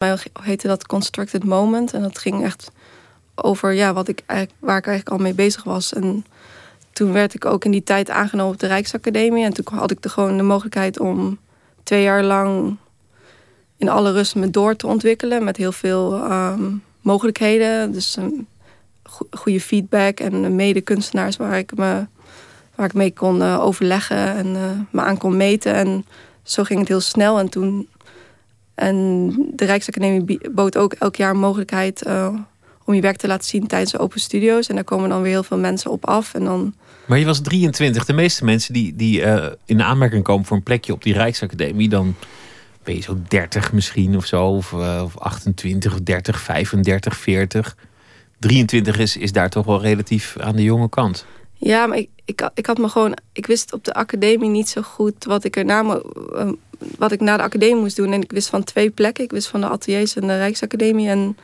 mij heette dat Constructed Moment. En dat ging echt over ja, wat ik eigenlijk, waar ik eigenlijk al mee bezig was. En toen werd ik ook in die tijd aangenomen op de Rijksacademie. En toen had ik de, gewoon de mogelijkheid om twee jaar lang in alle rust me door te ontwikkelen. Met heel veel ehm, mogelijkheden. Dus um, goede feedback en mede-kunstenaars waar ik me waar ik mee kon uh, overleggen en uh, me aan kon meten. En zo ging het heel snel. En toen. En de Rijksacademie bood ook elk jaar mogelijkheid uh, om je werk te laten zien tijdens de open studio's. En daar komen dan weer heel veel mensen op af. En dan... Maar je was 23. De meeste mensen die, die in aanmerking komen voor een plekje op die Rijksacademie, dan ben je zo 30 misschien of zo. Of, of 28 of 30, 35, 40. 23 is, is daar toch wel relatief aan de jonge kant. Ja, maar ik, ik, ik had me gewoon. Ik wist op de academie niet zo goed wat ik er na, uh, wat ik na de academie moest doen. En ik wist van twee plekken. Ik wist van de ateliers en de Rijksacademie. En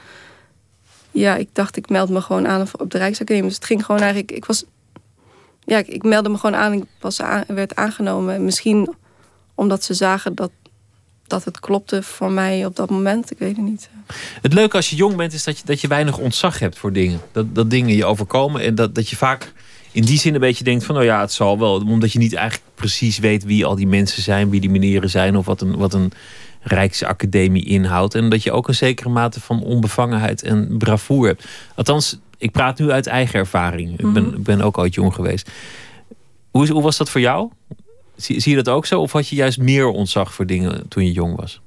ja, ik dacht, ik meld me gewoon aan op de Rijksacademie. Dus het ging gewoon eigenlijk. Ik was. Ja, ik, meldde me gewoon aan. Ik was werd aangenomen. Misschien omdat ze zagen dat, dat het klopte voor mij op dat moment. Ik weet het niet. Het leuke als je jong bent is dat je, dat je weinig ontzag hebt voor dingen. Dat, dat dingen je overkomen en dat, dat je vaak in die zin een beetje denkt van, nou ja, het zal wel. Omdat je niet eigenlijk precies weet wie al die mensen zijn, wie die meneren zijn of wat een, wat een Rijksacademie inhoudt. En dat je ook een zekere mate van onbevangenheid en bravoure hebt. Althans, ik praat nu uit eigen ervaring. Ik ben, mhm. ben ook ooit jong geweest. Hoe, hoe was dat voor jou? Zie, zie je dat ook zo? Of had je juist meer ontzag voor dingen toen je jong was?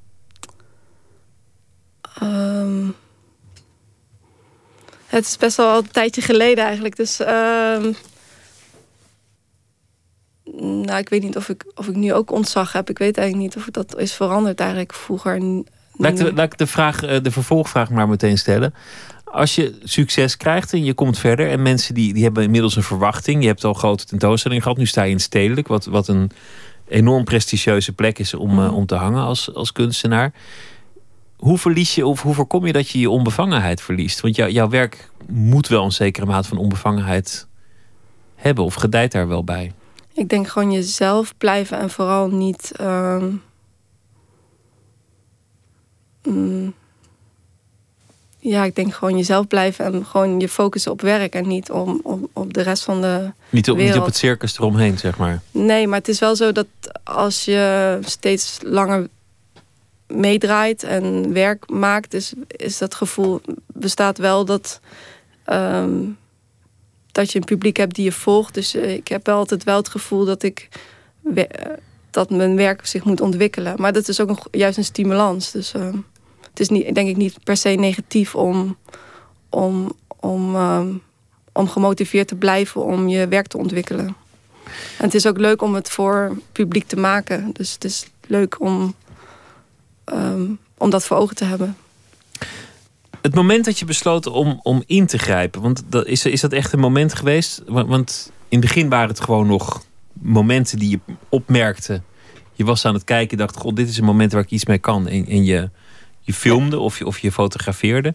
Ehm, het is best wel een tijdje geleden eigenlijk. Dus uh, nou, ik weet niet of ik, of ik nu ook ontzag heb. Ik weet eigenlijk niet of dat is veranderd eigenlijk vroeger. Laat ik de, laat ik de, vraag, eh, de vervolgvraag maar meteen stellen. Als je succes krijgt en je komt verder en mensen die, die hebben inmiddels een verwachting. Je hebt al grote tentoonstelling gehad. Nu sta je in Stedelijk, wat, wat een enorm prestigieuze plek is om, mm. uh, om te hangen als, als kunstenaar. Hoe verlies je of hoe voorkom je dat je je onbevangenheid verliest? Want jou, jouw werk moet wel een zekere mate van onbevangenheid hebben of gedijt daar wel bij. Ik denk gewoon jezelf blijven en vooral niet. Uh, mm, ja, ik denk gewoon jezelf blijven en gewoon je focussen op werk en niet om, om op de rest van de. Niet op, niet op het circus eromheen, zeg maar. Nee, maar het is wel zo dat als je steeds langer meedraait en werk maakt, is, is dat gevoel bestaat wel dat. Um, dat je een publiek hebt die je volgt. Dus eh, ik heb wel altijd wel het gevoel dat ik eh, dat mijn werk zich moet ontwikkelen. Maar dat is ook een, juist een stimulans. Dus uh, het is niet, denk ik niet per se negatief om, om, om, ehm, om gemotiveerd te blijven om je werk te ontwikkelen. En het is ook leuk om het voor publiek te maken. Dus het is leuk om, um, om dat voor ogen te hebben. Het moment dat je besloot om, om in te grijpen, want dat, is, is dat echt een moment geweest? Want in het begin waren het gewoon nog momenten die je opmerkte. Je was aan het kijken, dacht: God, dit is een moment waar ik iets mee kan. En, en je, je filmde of je, of je fotografeerde.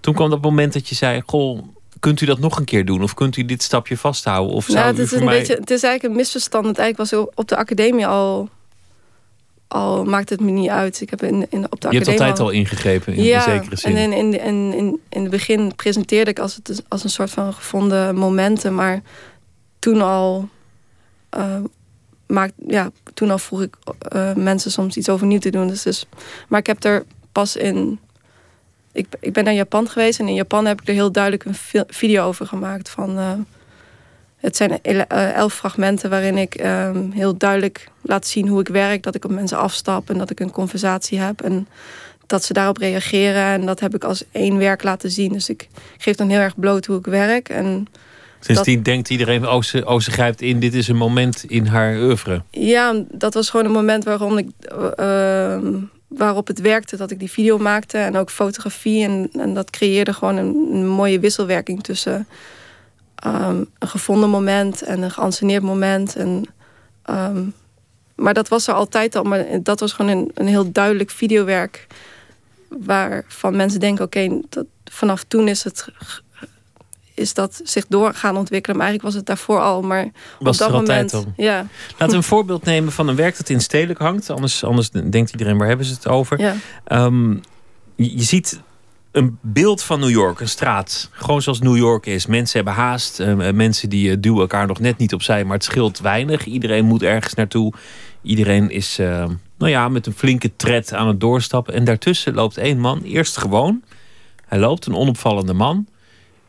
Toen kwam dat moment dat je zei: Goh, kunt u dat nog een keer doen? Of kunt u dit stapje vasthouden? Of nou, het, is een mij... beetje, het is eigenlijk een misverstand. Het eigenlijk was op de academie al al maakt het me niet uit. Ik heb in, in, op de je hebt altijd al ingegrepen in, ja, zekere zin. En in, in, in, in, in het begin presenteerde ik als, het, als een soort van gevonden momenten. Maar toen al, uh, maakt, ja, toen al vroeg ik uh, mensen soms iets overnieuw te doen. Dus, dus, maar ik heb er pas in... Ik, ik ben naar Japan geweest en in Japan heb ik er heel duidelijk een video over gemaakt van... Uh, het zijn eh, elf fragmenten waarin ik ehm, heel duidelijk laat zien hoe ik werk. Dat ik op mensen afstap en dat ik een conversatie heb. En dat ze daarop reageren. En dat heb ik als één werk laten zien. Dus ik geef dan heel erg bloot hoe ik werk. En Sindsdien denkt iedereen, oh ze, oh ze grijpt in, dit is een moment in haar oeuvre. Ja, dat was gewoon een moment waarom ik, uh, waarop het werkte dat ik die video maakte. En ook fotografie. En, en dat creëerde gewoon een, een mooie wisselwerking tussen Ehm, een gevonden moment en een geanceneerd moment. En, ehm, maar dat was er altijd al. Maar dat was gewoon een, een heel duidelijk videowerk. Waarvan mensen denken: oké, vanaf toen is het is dat zich door gaan ontwikkelen. Maar eigenlijk was het daarvoor al. Maar was op dat moment. Al. Ja. Laten we een voorbeeld nemen van een werk dat in stedelijk hangt. Anders, anders denkt iedereen: waar hebben ze het over? Ja. Um, je ziet een beeld van New York, een straat. Gewoon zoals New York is. Mensen hebben haast. Uh, mensen die uh, duwen elkaar nog net niet opzij, maar het scheelt weinig. Iedereen moet ergens naartoe. Iedereen is nou ja, met een flinke tred aan het doorstappen. En daartussen loopt één man, eerst gewoon. Hij loopt, een onopvallende man.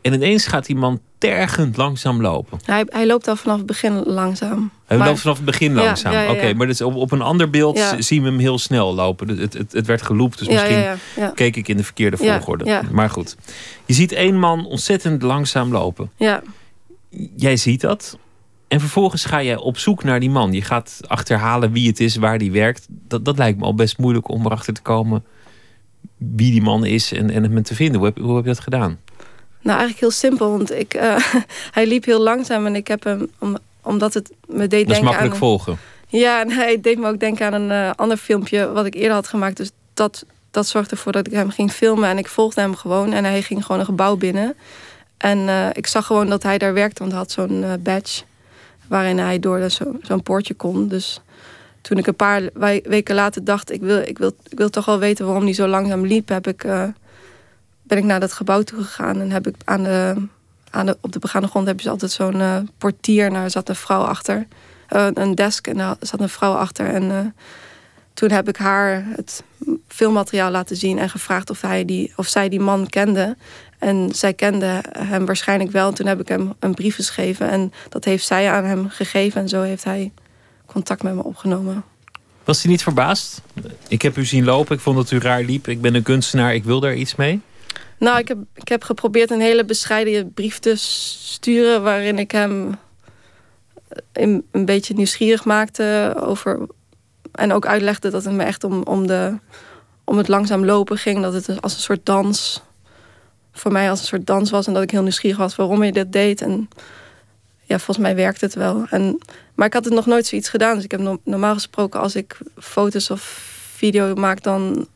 En ineens gaat die man tergend langzaam lopen. Hij, hij loopt al vanaf het begin langzaam. Hij loopt vanaf het begin langzaam. Oké, maar dus op, op een ander beeld zien we hem heel snel lopen. Het, het, het werd geloopt, dus misschien keek ik in de verkeerde volgorde. Maar goed. Je ziet één man ontzettend langzaam lopen. Ja. Jij ziet dat. En vervolgens ga je op zoek naar die man. Je gaat achterhalen wie het is, waar die werkt. Dat, dat lijkt me al best moeilijk om erachter te komen wie die man is en, en hem te vinden. Hoe heb, hoe heb je dat gedaan? Nou, eigenlijk heel simpel. Want ik, uh, hij liep heel langzaam en ik heb hem, om, omdat het me deed denken Dat is makkelijk volgen. Ja, en hij deed me ook denken aan een uh, ander filmpje wat ik eerder had gemaakt. Dus dat, dat zorgde ervoor dat ik hem ging filmen. En ik volgde hem gewoon. En hij ging gewoon een gebouw binnen. En uh, ik zag gewoon dat hij daar werkte, want hij had zo'n badge. Waarin hij door zo'n zo poortje kon. Dus toen ik een paar weken later dacht, ik wil, ik, wil, ik wil toch wel weten waarom hij zo langzaam liep, heb ik ben ik naar dat gebouw toe gegaan en heb ik aan de, aan de, op de begane grond hebben ze altijd zo'n uh, portier. En daar zat een vrouw achter. Uh, een desk en daar zat een vrouw achter. En uh, toen heb ik haar het filmmateriaal laten zien en gevraagd of, hij die, of zij die man kende. En zij kende hem waarschijnlijk wel. En toen heb ik hem een brief geschreven. En dat heeft zij aan hem gegeven. En zo heeft hij contact met me opgenomen. Was hij niet verbaasd? Ik heb u zien lopen. Ik vond dat u raar liep. Ik ben een kunstenaar. Ik wil daar iets mee. Nou, ik heb, ik heb geprobeerd een hele bescheiden brief te sturen... waarin ik hem een, een beetje nieuwsgierig maakte over... en ook uitlegde dat het me echt om, om, de, om het langzaam lopen ging. Dat het als een soort dans... voor mij als een soort dans was... en dat ik heel nieuwsgierig was waarom je dit deed. En ja, volgens mij werkte het wel. En, maar ik had het nog nooit zoiets gedaan. Dus ik heb normaal gesproken als ik foto's of video maak... dan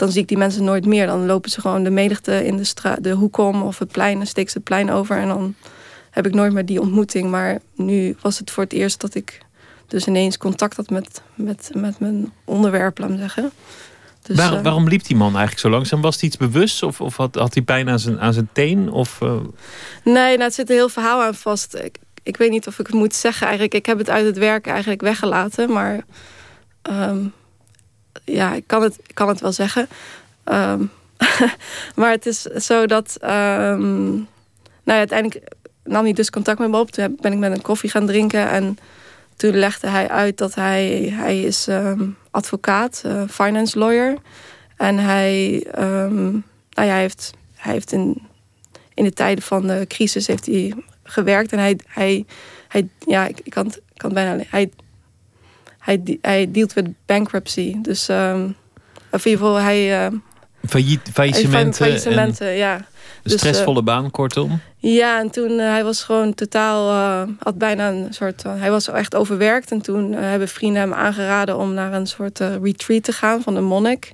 dan zie ik die mensen nooit meer. Dan lopen ze gewoon de menigte in de, straat, de hoek om of het plein, dan steek ze het plein over en dan heb ik nooit meer die ontmoeting. Maar nu was het voor het eerst dat ik dus ineens contact had met, met, met mijn onderwerp, laat me zeggen. Dus, eh, waarom liep die man eigenlijk zo langzaam? Was hij iets bewust of, of had, had hij pijn aan zijn, aan zijn teen? Of, uh... Nee, nou, het zit een heel verhaal aan vast. Ik, ik weet niet of ik het moet zeggen eigenlijk. Ik heb het uit het werk eigenlijk weggelaten, maar... Ehm, ja, ik kan het, ik kan het wel zeggen. Ehm, maar het is zo dat. Um, nou ja, uiteindelijk nam hij dus contact met me op. Toen ben ik met een koffie gaan drinken. En toen legde hij uit dat hij, hij is um, advocaat, uh, finance lawyer. En hij, nou ja, hij heeft, hij heeft in, in de tijden van de crisis heeft hij gewerkt. En hij, hij, hij ja, ik, ik kan, het, kan bijna. Hij, hij, hij dealt met bankruptcy. Dus um, of in ieder geval hij... Uh, Failliet, faillissementen. faillissementen, ja. Een dus, stressvolle uh, baan, kortom. Ja, en toen uh, hij was gewoon totaal, uh, had bijna een soort, hij was echt overwerkt. En toen hebben vrienden hem aangeraden om naar een soort retreat te gaan van een monnik.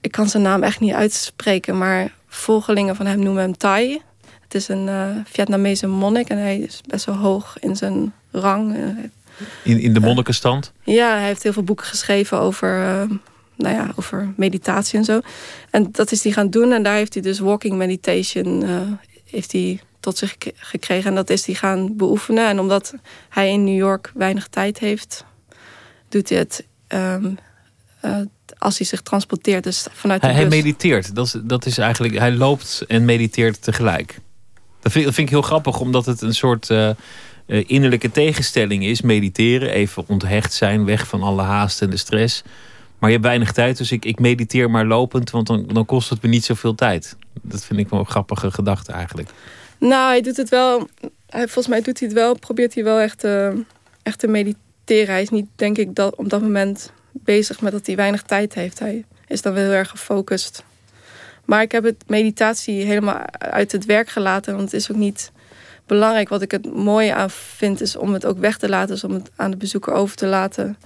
Ik kan zijn naam echt niet uitspreken, maar volgelingen van hem noemen hem Thai. Het is een Vietnamese monnik en hij is best wel hoog in zijn rang. In, in de monnikenstand? Ja, hij heeft heel veel boeken geschreven over, uh, nou ja, over meditatie en zo. En dat is hij gaan doen. En daar heeft hij dus walking meditation uh, heeft hij tot zich gekregen. En dat is hij gaan beoefenen. En omdat hij in New York weinig tijd heeft, doet hij het um, uh, als hij zich transporteert. Dus vanuit de hij, hij mediteert. Dat is, dat is eigenlijk, hij loopt en mediteert tegelijk. Dat vind, dat vind ik heel grappig, omdat het een soort uh, innerlijke tegenstelling is mediteren. Even onthecht zijn, weg van alle haast en de stress. Maar je hebt weinig tijd, dus ik, ik mediteer maar lopend, want dan, dan kost het me niet zoveel tijd. Dat vind ik wel een grappige gedachte eigenlijk. Nou, hij doet het wel. Hij, volgens mij doet hij het wel, probeert hij wel echt, uh, echt te mediteren. Hij is niet, denk ik, dat, op dat moment bezig met dat hij weinig tijd heeft. Hij is dan wel heel erg gefocust. Maar ik heb het meditatie helemaal uit het werk gelaten, want het is ook niet belangrijk. Wat ik het mooie aan vind, is om het ook weg te laten. Dus om het aan de bezoeker over te laten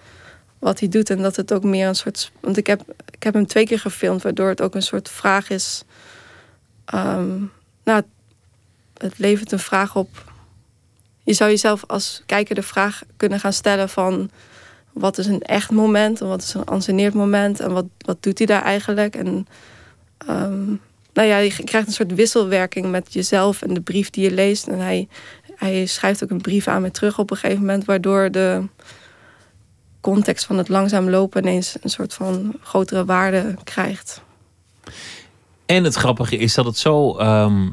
wat hij doet. En dat het ook meer een soort. Want ik heb, ik heb hem twee keer gefilmd, waardoor het ook een soort vraag is. Um, nou, het levert een vraag op. Je zou jezelf als kijker de vraag kunnen gaan stellen van wat is een echt moment en wat is een anceneerd moment en wat, wat doet hij daar eigenlijk. En um, nou ja, je krijgt een soort wisselwerking met jezelf en de brief die je leest. En hij, hij schrijft ook een brief aan me terug op een gegeven moment, waardoor de context van het langzaam lopen ineens een soort van grotere waarde krijgt. En het grappige is dat het zo. Um,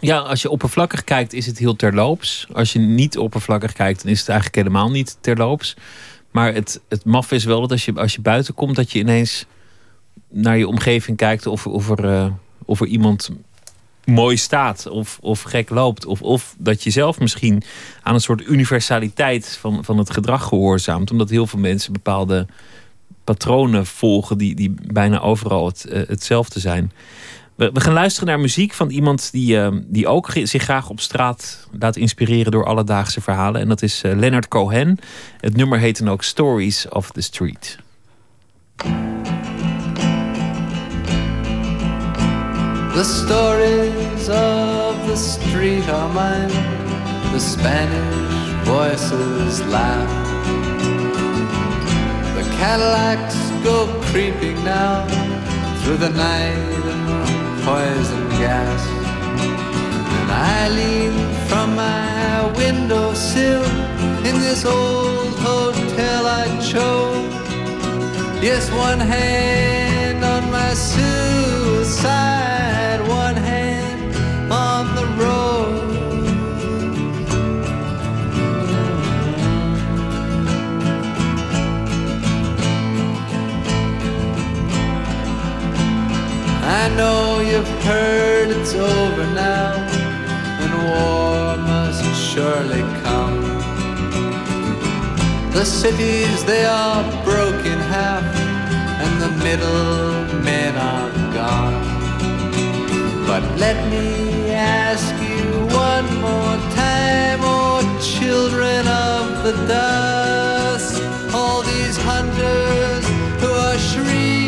ja, als je oppervlakkig kijkt, is het heel terloops. Als je niet oppervlakkig kijkt, dan is het eigenlijk helemaal niet terloops. Maar het, het maf is wel dat als je, als je buiten komt, dat je ineens naar je omgeving kijkt of, of, er, uh, of er iemand mooi staat of, of gek loopt. Of, of dat je zelf misschien aan een soort universaliteit van, van het gedrag gehoorzaamt. Omdat heel veel mensen bepaalde patronen volgen die, die bijna overal het, uh, hetzelfde zijn. We, we, gaan luisteren naar muziek van iemand die, uh, die ook zich graag op straat laat inspireren door alledaagse verhalen. En dat is Leonard Cohen. Het nummer heet dan ook Stories of the Street. The stories of the street are mine. The Spanish voices laugh. The Cadillacs go creeping now through the night and poison gas. And I lean from my windowsill in this old hotel I chose. Yes, one hand on my suicide, heard it's over now, and war must surely come. The cities, they are broken half, and the middle men are gone. But let me ask you one more time, oh children of the dust, all these hunters who are shrieking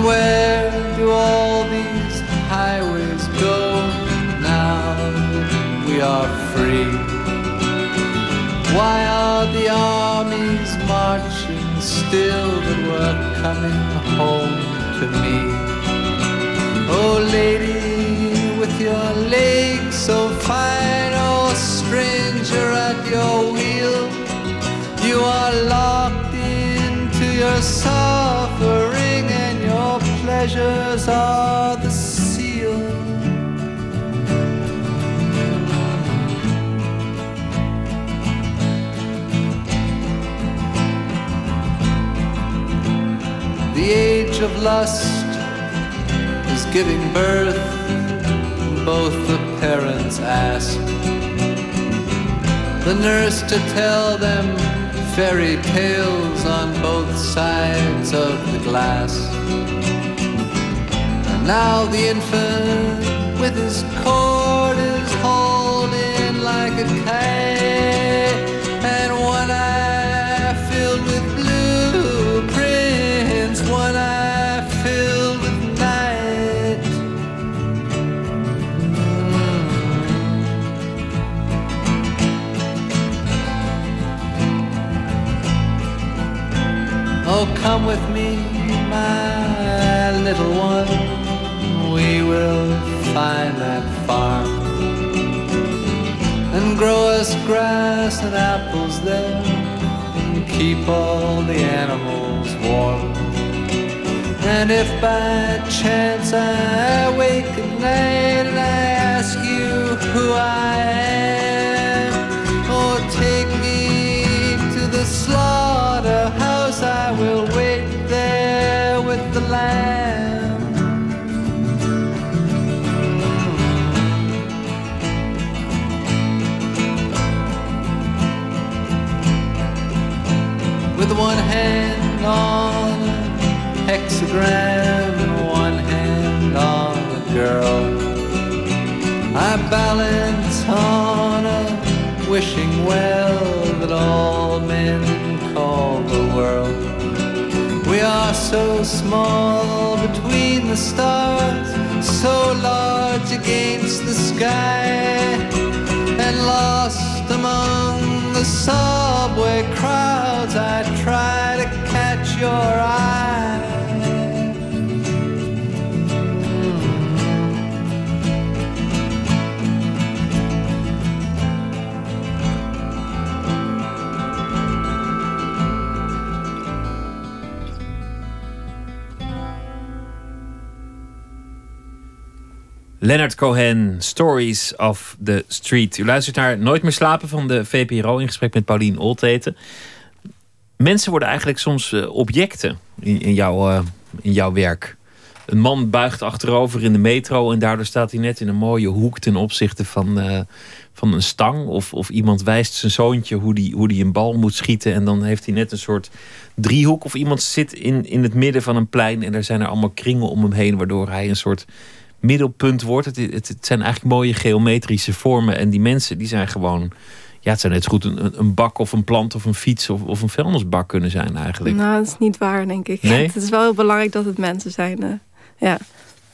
And where do all these highways go now that we are free? Why are the armies marching still that we're coming home to me? Oh, lady, with your legs so fine, oh, stranger at your wheel, you are locked into your suffering your pleasures are the seal. The age of lust is giving birth, both the parents ask the nurse to tell them fairy tales on both sides of the glass. Now the infant with his cord is hauled in like a kite, and one eye filled with blueprints, one eye filled with night. Mm. Oh, come with me, my little one. Will find that farm and grow us grass and apples there and keep all the animals warm. And if by chance I wake at night and I ask you who I am, or take me to the slaughterhouse, I will wait there with the lamb. With one hand on a hexagram and one hand on a girl. I balance on a wishing well that all men call the world. We are so small between the stars, so large against the sky, and lost among the subway crowds. I try to catch your eye. Leonard Cohen, Stories of the Street. U luistert naar Nooit meer slapen van de VPRO in gesprek met Paulien Olteten. Mensen worden eigenlijk soms uh, objecten in, in, jouw, uh, in jouw werk. Een man buigt achterover in de metro en daardoor staat hij net in een mooie hoek ten opzichte van, uh, van een stang. Of, of iemand wijst zijn zoontje hoe die, hoe die een bal moet schieten en dan heeft hij net een soort driehoek. Of iemand zit in, in het midden van een plein en er zijn er allemaal kringen om hem heen, waardoor hij een soort middelpunt wordt. Het, het, het, zijn eigenlijk mooie geometrische vormen. En die mensen die zijn gewoon. Ja, het zou net zo goed een, een bak of een plant of een fiets of, of een vuilnisbak kunnen zijn eigenlijk. Nou, dat is niet waar, denk ik. Nee? Het is wel heel belangrijk dat het mensen zijn. Uh, ja.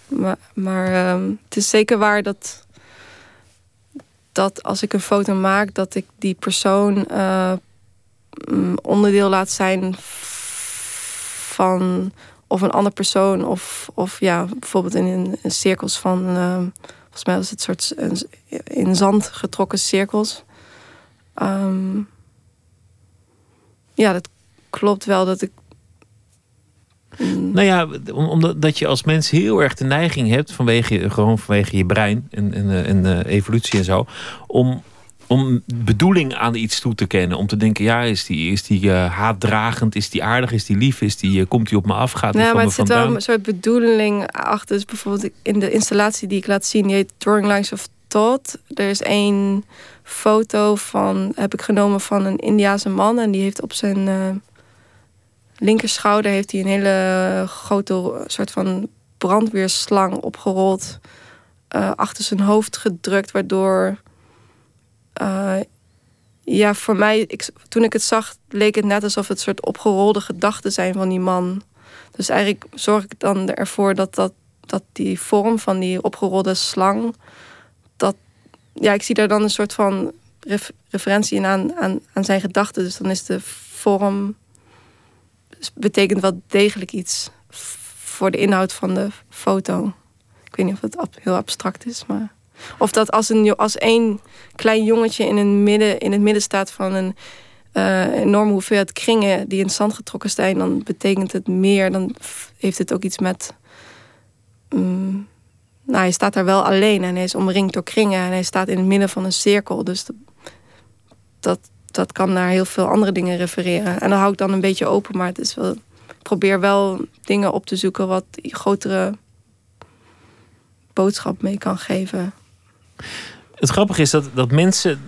Maar, maar um, het is zeker waar dat, dat als ik een foto maak, dat ik die persoon uh, onderdeel laat zijn van of een andere persoon. Of, of ja, bijvoorbeeld in, in cirkels van. Uh, volgens mij was het soort in zand getrokken cirkels. Um, ja, dat klopt wel dat ik. Mm. Nou ja, omdat je als mens heel erg de neiging hebt, vanwege, gewoon vanwege je brein en, en, en uh, evolutie en zo, om om bedoeling aan iets toe te kennen. Om te denken, ja, is die, is die uh, haatdragend? Is die aardig? Is die lief? Is die, uh, komt die op me af? Gaat ja, van maar het zit wel een soort bedoeling achter. Dus bijvoorbeeld in de installatie die ik laat zien, die heet Drawing Lines of Thought. Er is één foto van, heb ik genomen van een Indiaanse man. En die heeft op zijn uh, linkerschouder heeft hij een hele grote soort van brandweerslang opgerold. achter zijn hoofd gedrukt, waardoor uh, ja, voor mij, ik, toen ik het zag, leek het net alsof het soort opgerolde gedachten zijn van die man. Dus eigenlijk zorg ik dan ervoor dat, dat, dat die vorm van die opgerolde slang, dat, ja, ik zie daar dan een soort van ref, referentie in aan, aan, aan zijn gedachten. Dus dan is de vorm, betekent wel degelijk iets voor de inhoud van de foto. Ik weet niet of het heel abstract is, maar. Of dat als, een, als één klein jongetje in, een midden, in het midden staat van een uh, enorme hoeveelheid kringen die in het zand getrokken zijn, dan betekent het meer. Dan heeft het ook iets met. Um, nou, hij staat daar wel alleen en hij is omringd door kringen en hij staat in het midden van een cirkel. Dus dat, dat, dat kan naar heel veel andere dingen refereren. En dan hou ik dan een beetje open, maar het is wel. Ik probeer wel dingen op te zoeken wat grotere boodschap mee kan geven. Het grappige is dat, dat mensen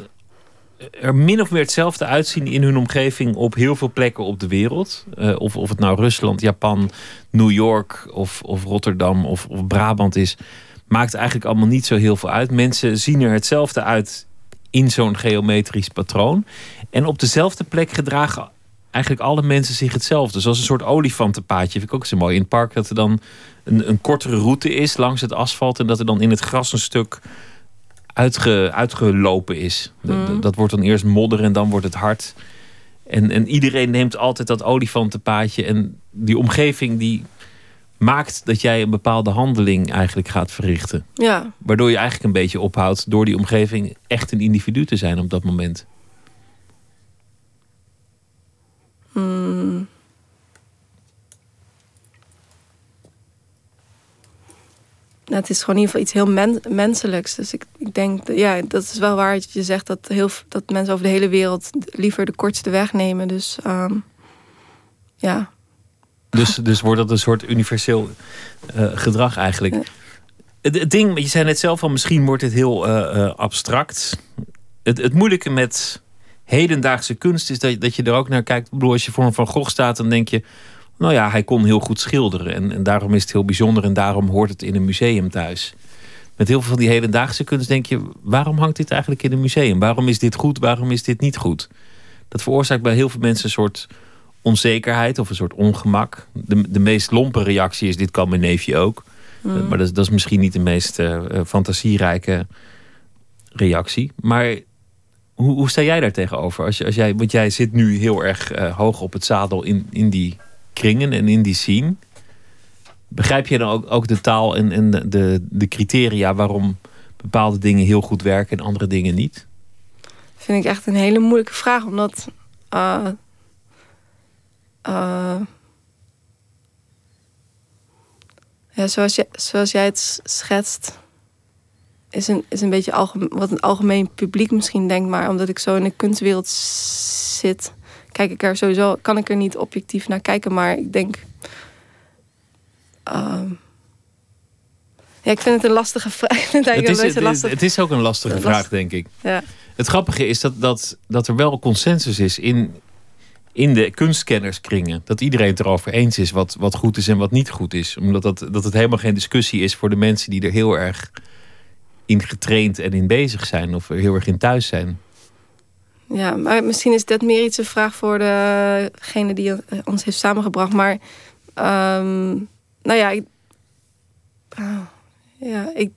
er min of meer hetzelfde uitzien in hun omgeving op heel veel plekken op de wereld. Uh, of, of het nou Rusland, Japan, New York of, of Rotterdam of, of Brabant is. Maakt eigenlijk allemaal niet zo heel veel uit. Mensen zien er hetzelfde uit in zo'n geometrisch patroon. En op dezelfde plek gedragen eigenlijk alle mensen zich hetzelfde. Zoals een soort olifantenpaadje. Vind ik ook zo mooi. In het park dat er dan een, een kortere route is langs het asfalt. En dat er dan in het gras een stuk uitge, uitgelopen is. Mm. Dat wordt dan eerst modder en dan wordt het hard. En, en iedereen neemt altijd dat olifantenpaadje. En die omgeving die maakt dat jij een bepaalde handeling eigenlijk gaat verrichten. Ja. Waardoor je eigenlijk een beetje ophoudt door die omgeving echt een individu te zijn op dat moment. Hmm. Nou, het is gewoon in ieder geval iets heel men menselijks. Dus ik, ik denk, ja, dat is wel waar dat je zegt dat, heel, dat mensen over de hele wereld liever de kortste weg nemen. Dus um, ja. Dus, dus wordt dat een soort universeel uh, gedrag eigenlijk. Ja. Het, het, ding, je zei net zelf al, misschien wordt het heel uh, uh, abstract. Het, het moeilijke met hedendaagse kunst is dat, dat je er ook naar kijkt. Ik bedoel, als je voor een Van Gogh staat, dan denk je... Nou ja, hij kon heel goed schilderen. En, en daarom is het heel bijzonder. En daarom hoort het in een museum thuis. Met heel veel van die hedendaagse kunst denk je... waarom hangt dit eigenlijk in een museum? Waarom is dit goed? Waarom is dit niet goed? Dat veroorzaakt bij heel veel mensen een soort onzekerheid of een soort ongemak. De, de meest lompe reactie is: dit kan mijn neefje ook. Mm. Maar dat, is- dat is misschien niet de meest eh, eh, fantasierijke reactie. Maar hoe, hoe sta jij daar tegenover? Als, als jij, want jij zit nu heel erg eh, hoog op het zadel in, in die kringen en in die scene. Begrijp je dan ook, ook de taal en, de- de, criteria waarom bepaalde dingen heel goed werken en andere dingen niet? Vind ik echt een hele moeilijke vraag, omdat. eh, eh, zoals, jij het schetst, is een, is een beetje wat een algemeen publiek misschien denkt, maar omdat ik zo in de kunstwereld zit, kijk ik er sowieso, kan ik er niet objectief naar kijken, maar ik denk. ehm, ja, ik vind het een lastige vraag. Het is, het, lastig. het is ook een lastige Last- vraag, denk ik. Ja. Het grappige is dat, dat, dat er wel consensus is in, in de kunstkennerskringen. Dat iedereen het erover eens is wat, wat goed is en wat niet goed is. Omdat dat, dat het helemaal geen discussie is voor de mensen die er heel erg in getraind en in bezig zijn. Of er heel erg in thuis zijn. Ja, maar misschien is dat meer iets een vraag voor degene die ons heeft samengebracht. Maar, ehm, nou ja, ik, ah, ja ik,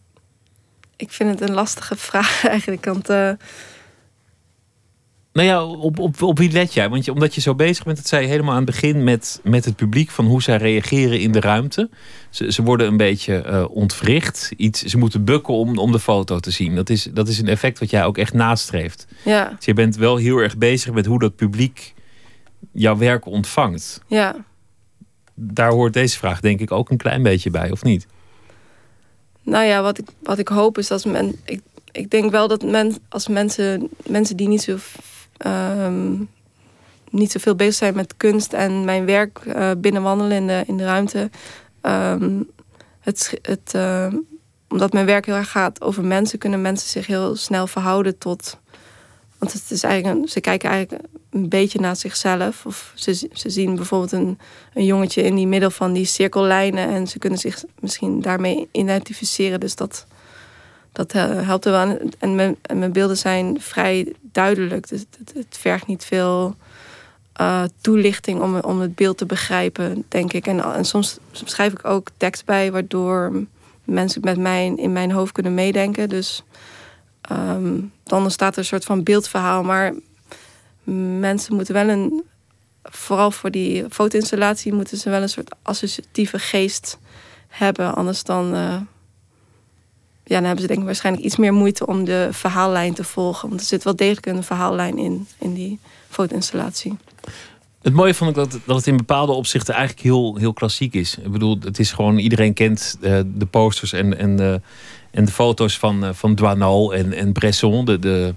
ik vind het een lastige vraag eigenlijk. Want eh, Nou ja, op, op, op wie let jij? Want je, omdat je zo bezig bent, dat zei je helemaal aan het begin met, met het publiek van hoe zij reageren in de ruimte. Ze, ze worden een beetje eh, ontwricht. Iets, ze moeten bukken om, om de foto te zien. Dat is, dat is een effect wat jij ook echt nastreeft. ja, Dus je bent wel heel erg bezig met hoe dat publiek jouw werk ontvangt. ja, Daar hoort deze vraag denk ik ook een klein beetje bij, of niet? nou ja, wat ik, wat ik hoop is dat men. Ik, ik denk wel dat men, als mensen, mensen die niet zo. Ehm, niet zoveel bezig zijn met kunst en mijn werk eh, binnenwandelen in de, in de ruimte. Ehm, het, het, ehm, omdat mijn werk heel erg gaat over mensen, kunnen mensen zich heel snel verhouden tot. Want het is eigenlijk, ze kijken eigenlijk een beetje naar zichzelf. Of ze, ze zien bijvoorbeeld een, een jongetje in die middel van die cirkellijnen en ze kunnen zich misschien daarmee identificeren. Dus dat, dat eh, helpt er wel. En mijn, en mijn beelden zijn vrij duidelijk. Dus het, het vergt niet veel eh, toelichting om, om het beeld te begrijpen, denk ik. En, en soms schrijf ik ook tekst bij, waardoor mensen met mij in mijn hoofd kunnen meedenken. Dus ehm, dan ontstaat er een soort van beeldverhaal. Maar mensen moeten wel een, vooral voor die foto-installatie, moeten ze wel een soort associatieve geest hebben. Anders dan, eh, ja, dan hebben ze denk ik waarschijnlijk iets meer moeite om de verhaallijn te volgen. Want er zit wel degelijk een verhaallijn in, in die foto-installatie. Het mooie vond ik dat, dat het in bepaalde opzichten eigenlijk heel, heel klassiek is. Ik bedoel, het is gewoon, iedereen kent eh, de posters en, en, de, en de foto's van, eh, van Douaneau en, en Bresson. De, de,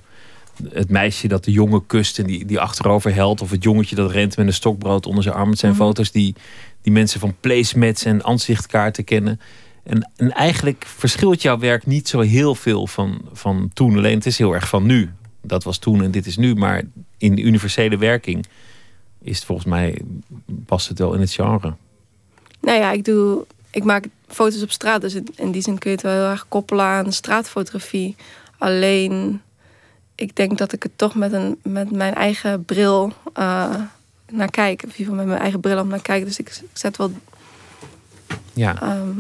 het meisje dat de jongen kust en die, die achterover helt. Of het jongetje dat rent met een stokbrood onder zijn arm. Het zijn Mhm. foto's die, die mensen van placemats en aanzichtkaarten kennen. En, en eigenlijk verschilt jouw werk niet zo heel veel van, van toen. Alleen het is heel erg van nu. Dat was toen en dit is nu. Maar in universele werking is het volgens mij past het wel in het genre. Nou ja, ik, doe, ik maak foto's op straat. Dus in- die zin kun je het wel heel erg koppelen aan straatfotografie. Alleen, ik denk dat ik het toch met, een, met mijn eigen bril eh, naar kijk. Of in ieder geval met mijn eigen bril om naar kijken. Dus ik, ik zet wel... Ja, ehm,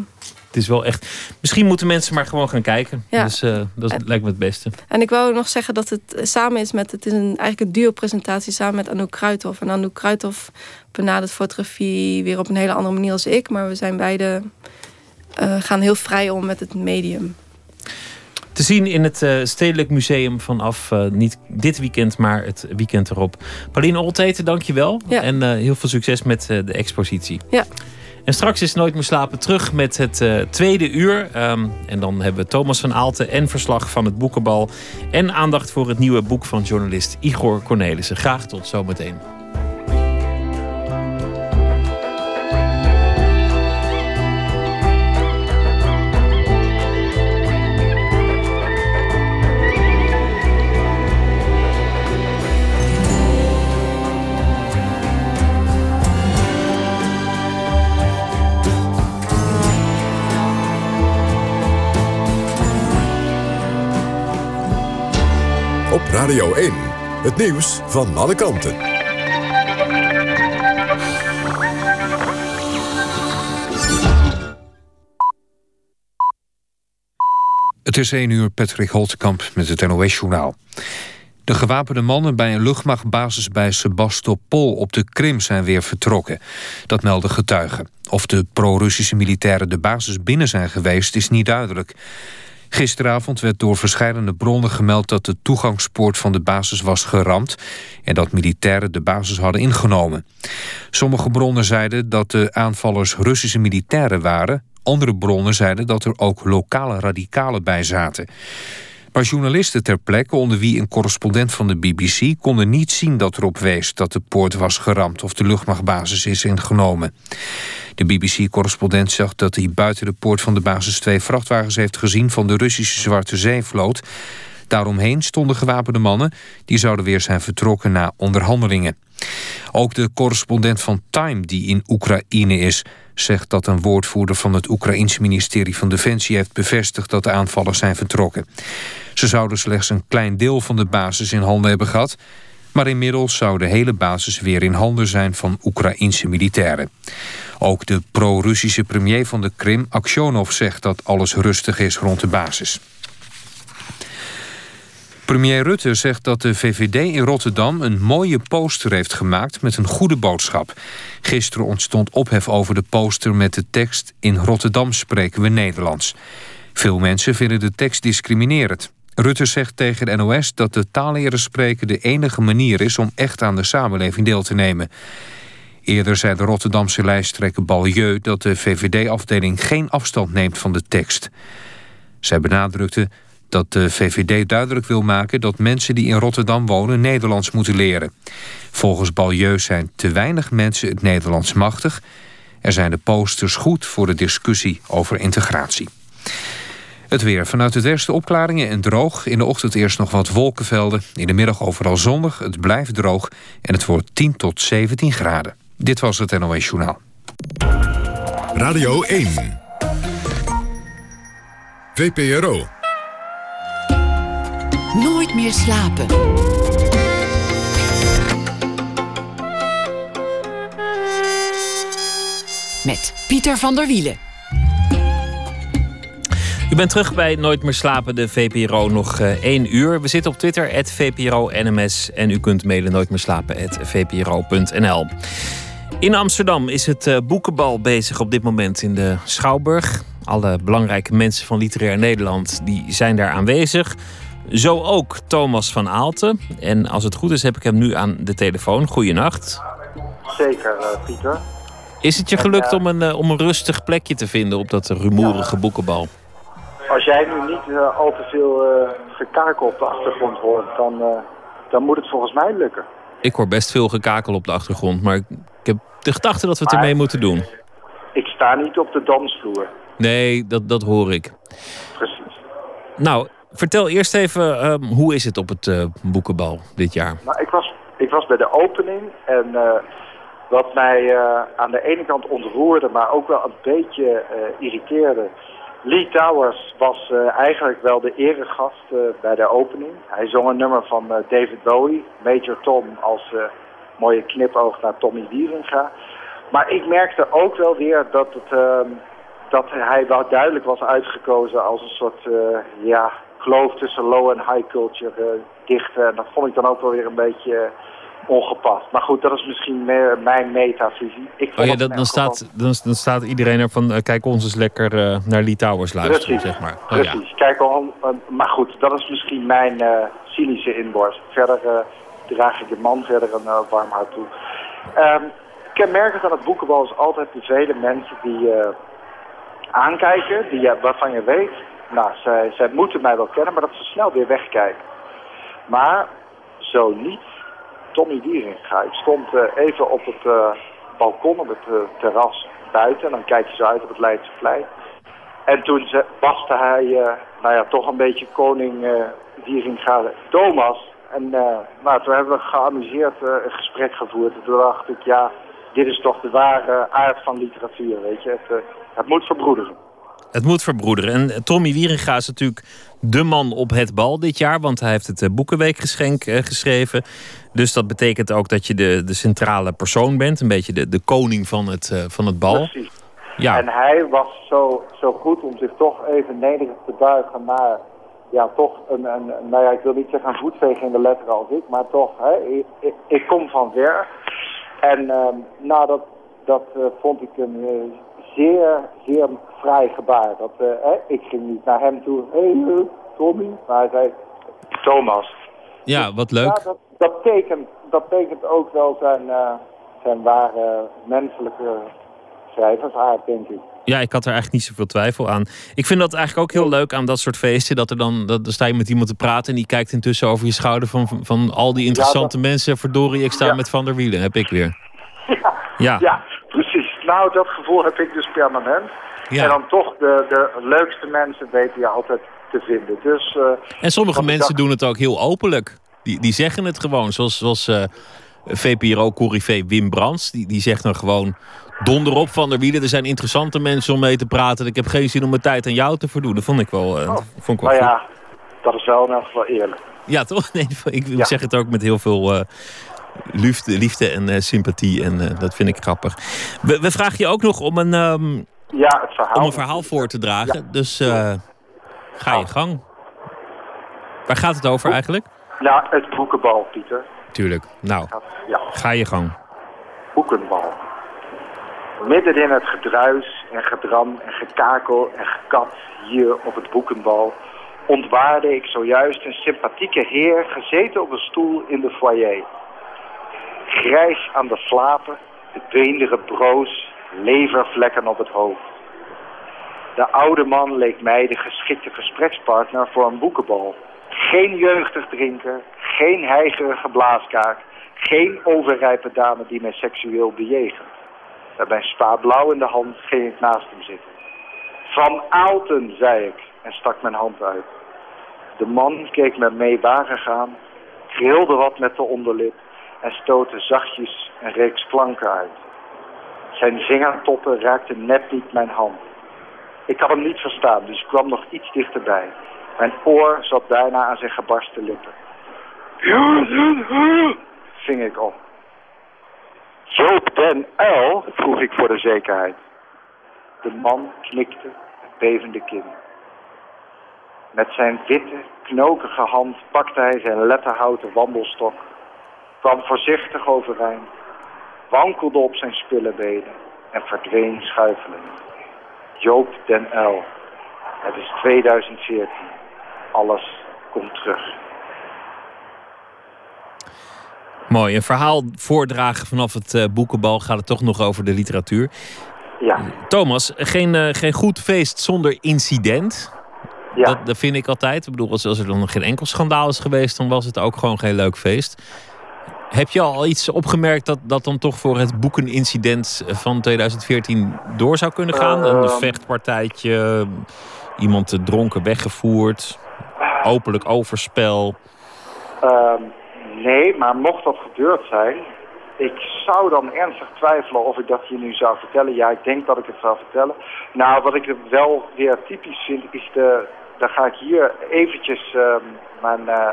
het is wel echt. Misschien moeten mensen maar gewoon gaan kijken. Ja. Dus eh, dat En- lijkt me het beste. En ik wou nog zeggen dat het samen is met... Het is een, eigenlijk een duo-presentatie samen met Anouk Kruithof. En Anouk Kruithof benadert fotografie weer op een hele andere manier als ik. Maar we zijn beide... eh, gaan heel vrij om met het medium. Te zien in het eh, Stedelijk Museum vanaf niet dit weekend, maar het weekend erop. Pauline Olteten, dankjewel. Ja. En heel veel succes met de expositie. Ja. En straks is Nooit meer slapen terug met het eh, tweede uur. Ehm, en dan hebben we Thomas van Aalten en verslag van het boekenbal. En aandacht voor het nieuwe boek van journalist Igor Cornelissen. Graag tot zometeen. Radio 1. Het nieuws van alle kanten. Het is 1 uur, Patrick Holtkamp met het NOS-journaal. De gewapende mannen bij een luchtmachtbasis bij Sebastopol op de Krim zijn weer vertrokken. Dat melden getuigen. Of de pro-Russische militairen de basis binnen zijn geweest is niet duidelijk. Gisteravond werd door verschillende bronnen gemeld dat de toegangspoort van de basis was geramd en dat militairen de basis hadden ingenomen. Sommige bronnen zeiden dat de aanvallers Russische militairen waren. Andere bronnen zeiden dat er ook lokale radicalen bij zaten. Maar journalisten ter plekke, onder wie een correspondent van de BBC... konden niet zien dat erop wees dat de poort was geramd... of de luchtmachtbasis is ingenomen. De BBC-correspondent zegt dat hij buiten de poort van de basis... twee vrachtwagens heeft gezien van de Russische Zwarte Zeevloot. Daaromheen stonden gewapende mannen... die zouden weer zijn vertrokken na onderhandelingen. Ook de correspondent van Time, die in Oekraïne is zegt dat een woordvoerder van het Oekraïense ministerie van Defensie heeft bevestigd dat de aanvallers zijn vertrokken. Ze zouden slechts een klein deel van de basis in handen hebben gehad, maar inmiddels zou de hele basis weer in handen zijn van Oekraïense militairen. Ook de pro-Russische premier van de Krim, Aksionov, zegt dat alles rustig is rond de basis. Premier Rutte zegt dat de VVD in Rotterdam een mooie poster heeft gemaakt met een goede boodschap. Gisteren ontstond ophef over de poster met de tekst In Rotterdam spreken we Nederlands. Veel mensen vinden de tekst discriminerend. Rutte zegt tegen de NOS dat de taal leren spreken de enige manier is om echt aan de samenleving deel te nemen. Eerder zei de Rotterdamse lijsttrekker Balieu dat de VVD-afdeling geen afstand neemt van de tekst. Zij benadrukte dat de VVD duidelijk wil maken dat mensen die in Rotterdam wonen Nederlands moeten leren. Volgens Balieu zijn te weinig mensen het Nederlands machtig. Er zijn de posters goed voor de discussie over integratie. Het weer. Vanuit het westen opklaringen en droog. In de ochtend eerst nog wat wolkenvelden. In de middag overal zonnig. Het blijft droog. En het wordt 10 tot 17 graden. Dit was het NOS Journaal. Radio 1. VPRO. Nooit meer slapen. Met Pieter van der Wielen. U bent terug bij Nooit meer slapen, de VPRO, nog uh, één uur. We zitten op Twitter, VPRO-NMS. En u kunt mailen nooitmeerslapen.vpro.nl. In Amsterdam is het uh, boekenbal bezig op dit moment in de Schouwburg. Alle belangrijke mensen van Literair Nederland die zijn daar aanwezig. Zo ook Thomas van Aalten. En als het goed is, heb ik hem nu aan de telefoon. Goeienacht. Zeker, uh, Pieter. Is het je gelukt om, een, uh, om een rustig plekje te vinden op dat rumoerige boekenbal? Als jij nu niet uh, al te veel gekakel op de achtergrond hoort, dan, dan moet het volgens mij lukken. Ik hoor best veel gekakel op de achtergrond, maar ik heb de gedachte dat we het maar ermee moeten doen. Ik sta niet op de dansvloer. Nee, dat, dat hoor ik. Precies. Nou, Vertel eerst even, um, hoe is het op het uh, boekenbal dit jaar? Nou, ik, was, ik was bij de opening en uh, wat mij uh, aan de ene kant ontroerde, maar ook wel een beetje irriteerde. Lee Towers was eigenlijk wel de eregast bij de opening. Hij zong een nummer van David Bowie, Major Tom, als mooie knipoog naar Tommy Wieringa. Maar ik merkte ook wel weer dat, het, ehm, dat hij wel duidelijk was uitgekozen als een soort, ja, geloof tussen low en high culture uh, dichten. En dat vond ik dan ook wel weer een beetje uh, ongepast. Maar goed, dat is misschien meer mijn metavisie. Ik oh ja, dan, dan, staat, dan, dan, staat iedereen er van, uh, kijk ons eens lekker uh, naar Litouwers luisteren, precies, zeg maar. Oh, precies, ja. kijk al, maar goed, dat is misschien mijn cynische inborst. Verder draag ik de man verder een warm hart toe. Um, kenmerkend aan het boekenbal is altijd de vele mensen die aankijken, die, waarvan je weet nou, zij, moeten mij wel kennen, maar dat ze snel weer wegkijken. Maar zo niet Tommy Wieringa. Ik stond uh, even op het uh, balkon, op het uh, terras buiten. En dan kijk je zo uit op het Leidse Vlei. En toen ze, hij, nou ja, toch een beetje koning Wieringa Thomas. En nou, toen hebben we geamuseerd een gesprek gevoerd. En toen dacht ik, ja, dit is toch de ware aard van literatuur, weet je. Het, het moet verbroederen. Het moet verbroederen. En Tommy Wieringa is natuurlijk de man op het bal dit jaar. Want hij heeft het eh, Boekenweekgeschenk uh, geschreven. Dus dat betekent ook dat je de, de centrale persoon bent. Een beetje de, de koning van het, van het bal. Precies. Ja. En hij was zo, zo goed om zich toch even nederig te buigen naar, ja, toch een, een, nou ja, ik wil niet zeggen een in de letter als ik, maar toch, hè, ik, ik, ik kom van ver. En ehm, nou, dat, dat eh, vond ik een eh, zeer, zeer vrij gebaar. Dat, eh, hè, ik ging niet naar hem toe, hé hey, Tommy, maar hij zei, Thomas. Ja, wat leuk. Ja, dat, dat, tekent, dat tekent ook wel zijn, eh, zijn ware menselijke schrijversaard, denk ik. Ja, ik had er eigenlijk niet zoveel twijfel aan. Ik vind dat eigenlijk ook heel leuk aan dat soort feesten. Dat er dan, dat, dan sta je met iemand te praten en die kijkt intussen over je schouder van, van, van al die interessante mensen. Verdorie, ik sta Ja. met Van der Wielen, heb ik weer. Ja, Ja. ja, precies. Nou, dat gevoel heb ik dus permanent. Ja. En dan toch de, de leukste mensen weten je altijd te vinden. Dus, eh, En sommige mensen dacht- doen het ook heel openlijk. Die, die zeggen het gewoon. Zoals, zoals eh VPRO-corrivé Wim Brands. Die, die zegt dan gewoon donder op Van der Wielen. Er zijn interessante mensen om mee te praten. Ik heb geen zin om mijn tijd aan jou te verdoen. Dat vond ik wel, eh, vond ik wel nou ja, dat is wel in elk geval eerlijk. Ja, toch? Nee, ik Ja. zeg het ook met heel veel liefde, liefde en eh, sympathie. En eh, dat vind ik grappig. We, we vragen je ook nog om een, ehm, Ja, het verhaal. om een verhaal voor te dragen. Dus eh, ga je gang. Waar gaat het over eigenlijk? Nou, het boekenbal, Pieter. Tuurlijk. Nou, Ja, ga je gang. boekenbal. Midden in het gedruis en gedram en gekakel en gekat hier op het boekenbal ontwaarde ik zojuist een sympathieke heer gezeten op een stoel in de foyer. Grijs aan de slapen, de beendere broos, levervlekken op het hoofd. De oude man leek mij de geschikte gesprekspartner voor een boekenbal. Geen jeugdig drinker, geen heigerige blaaskaak, geen overrijpe dame die mij seksueel bejegent. Met mijn spa blauw in de hand ging ik naast hem zitten. Van Aalten, zei ik en stak mijn hand uit. De man keek met meewarig aan, grilde wat met de onderlip en stootte zachtjes een reeks klanken uit. Zijn vingertoppen raakten net niet mijn hand. Ik had hem niet verstaan, dus kwam nog iets dichterbij. Mijn oor zat bijna aan zijn gebarsten lippen. ving ik op. Joop den Uil? vroeg ik voor de zekerheid. De man knikte met bevende kin. Met zijn witte, knokige hand pakte hij zijn letterhouten wandelstok, kwam voorzichtig overeind, wankelde op zijn spillebenen en verdween schuifelend. Joop den Uil. Het is 2014. Alles komt terug. Mooi. Een verhaal voordragen vanaf het eh, boekenbal gaat het toch nog over de literatuur. Ja, Thomas, geen, eh, geen goed feest zonder incident. ja. Dat, dat vind ik altijd. Ik bedoel, als, als er dan nog geen enkel schandaal is geweest, dan was het ook gewoon geen leuk feest. Heb je al iets opgemerkt dat, dat dan toch voor het boekenincident van 2014 door zou kunnen gaan? een Ehm. vechtpartijtje, iemand te dronken weggevoerd, openlijk overspel. Ehm, nee, maar mocht dat gebeurd zijn, ik zou dan ernstig twijfelen of ik dat je nu zou vertellen. Ja, ik denk dat ik het zou vertellen. Nou, wat ik wel weer typisch vind, is de, daar ga ik hier eventjes ehm, mijn, eh,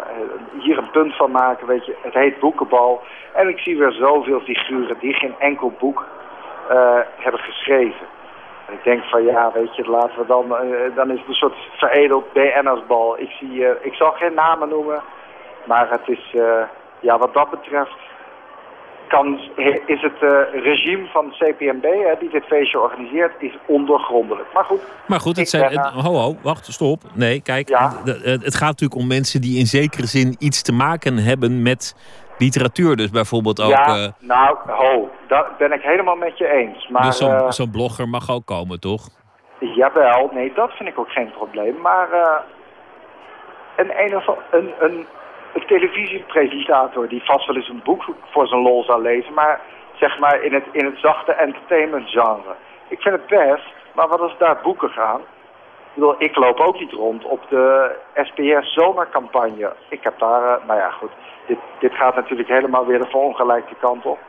hier een punt van maken. Weet je, het heet boekenbal. En ik zie weer zoveel figuren die geen enkel boek eh, hebben geschreven. En ik denk van ja, weet je, laten we dan, eh, dan is het een soort veredeld BN'ersbal. Ik, zie, ik zal geen namen noemen, maar het is, ja, wat dat betreft, kan, is het eh, regime van CPMB, hè, die dit feestje organiseert, is ondoorgrondelijk. Maar goed, Maar goed, het zijn. het- eh, ho, ho, wacht, stop. Nee, kijk. Ja. Het, het gaat natuurlijk om mensen die in zekere zin iets te maken hebben met literatuur. Dus bijvoorbeeld ook. ja, eh, nou, ho, dat ben ik helemaal met je eens. Maar, dus zo'n blogger mag ook komen, toch? Jawel, nee, dat vind ik ook geen probleem. Maar een, een, of, een, een, televisiepresentator die vast wel eens een boek voor zijn lol zou lezen, maar zeg maar in het, in het zachte entertainment genre. Ik vind het best, maar wat als daar boeken gaan? Ik bedoel, ik loop ook niet rond op de SPS zomercampagne. Ik heb daar, eh, nou ja goed, dit, dit gaat natuurlijk helemaal weer de verongelijkte kant op.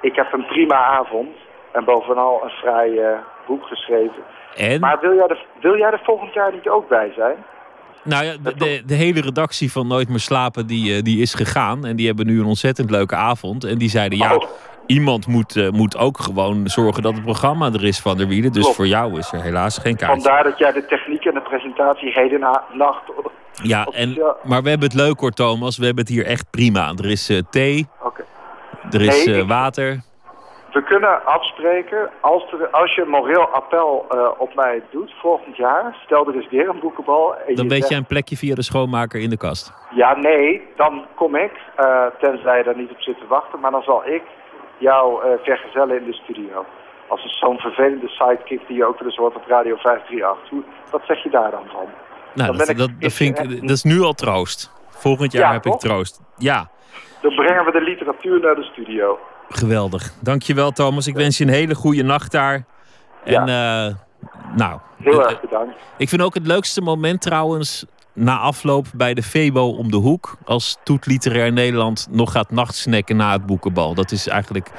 Ik heb een prima avond en bovenal een vrij eh, boek geschreven. En? Maar wil jij, er, wil jij er volgend jaar niet ook bij zijn? Nou ja, de, de, de hele redactie van Nooit meer slapen die, eh, die is gegaan. En die hebben nu een ontzettend leuke avond. En die zeiden, ja, Oh. iemand moet, eh, moet ook gewoon zorgen dat het programma er is van de wielen. Dus Klopt. voor jou is er helaas geen kaartje. Vandaar dat jij de techniek en de presentatie heden na nacht... Ja, en, maar we hebben het leuk hoor, Thomas. We hebben het hier echt prima. Er is eh, thee, er is water. We kunnen afspreken, als, er, als je een moreel appel eh, op mij doet volgend jaar... stel er is weer een boekenbal... En Dan weet zegt- jij een plekje via de schoonmaker in de kast. Ja, nee, dan kom ik, eh, tenzij je daar niet op zit te wachten... maar dan zal ik jou eh, vergezellen in de studio. Als zo'n vervelende sidekick die je ook wel eens hoort op Radio 538. Hoe, wat zeg je daar dan van? Nou, Dan dat, dat, dat, vind ik, dat is nu al troost. Volgend jaar Ja, heb ik troost. Ja, Dan brengen we de literatuur naar de studio. geweldig. Dankjewel, Thomas. Ik wens je een hele goede nacht daar. En eh, nou, Heel erg bedankt. ik vind ook het leukste moment trouwens na afloop bij de Febo om de hoek. Als Toet Literair Nederland nog gaat nachtsnacken na het boekenbal. Dat is eigenlijk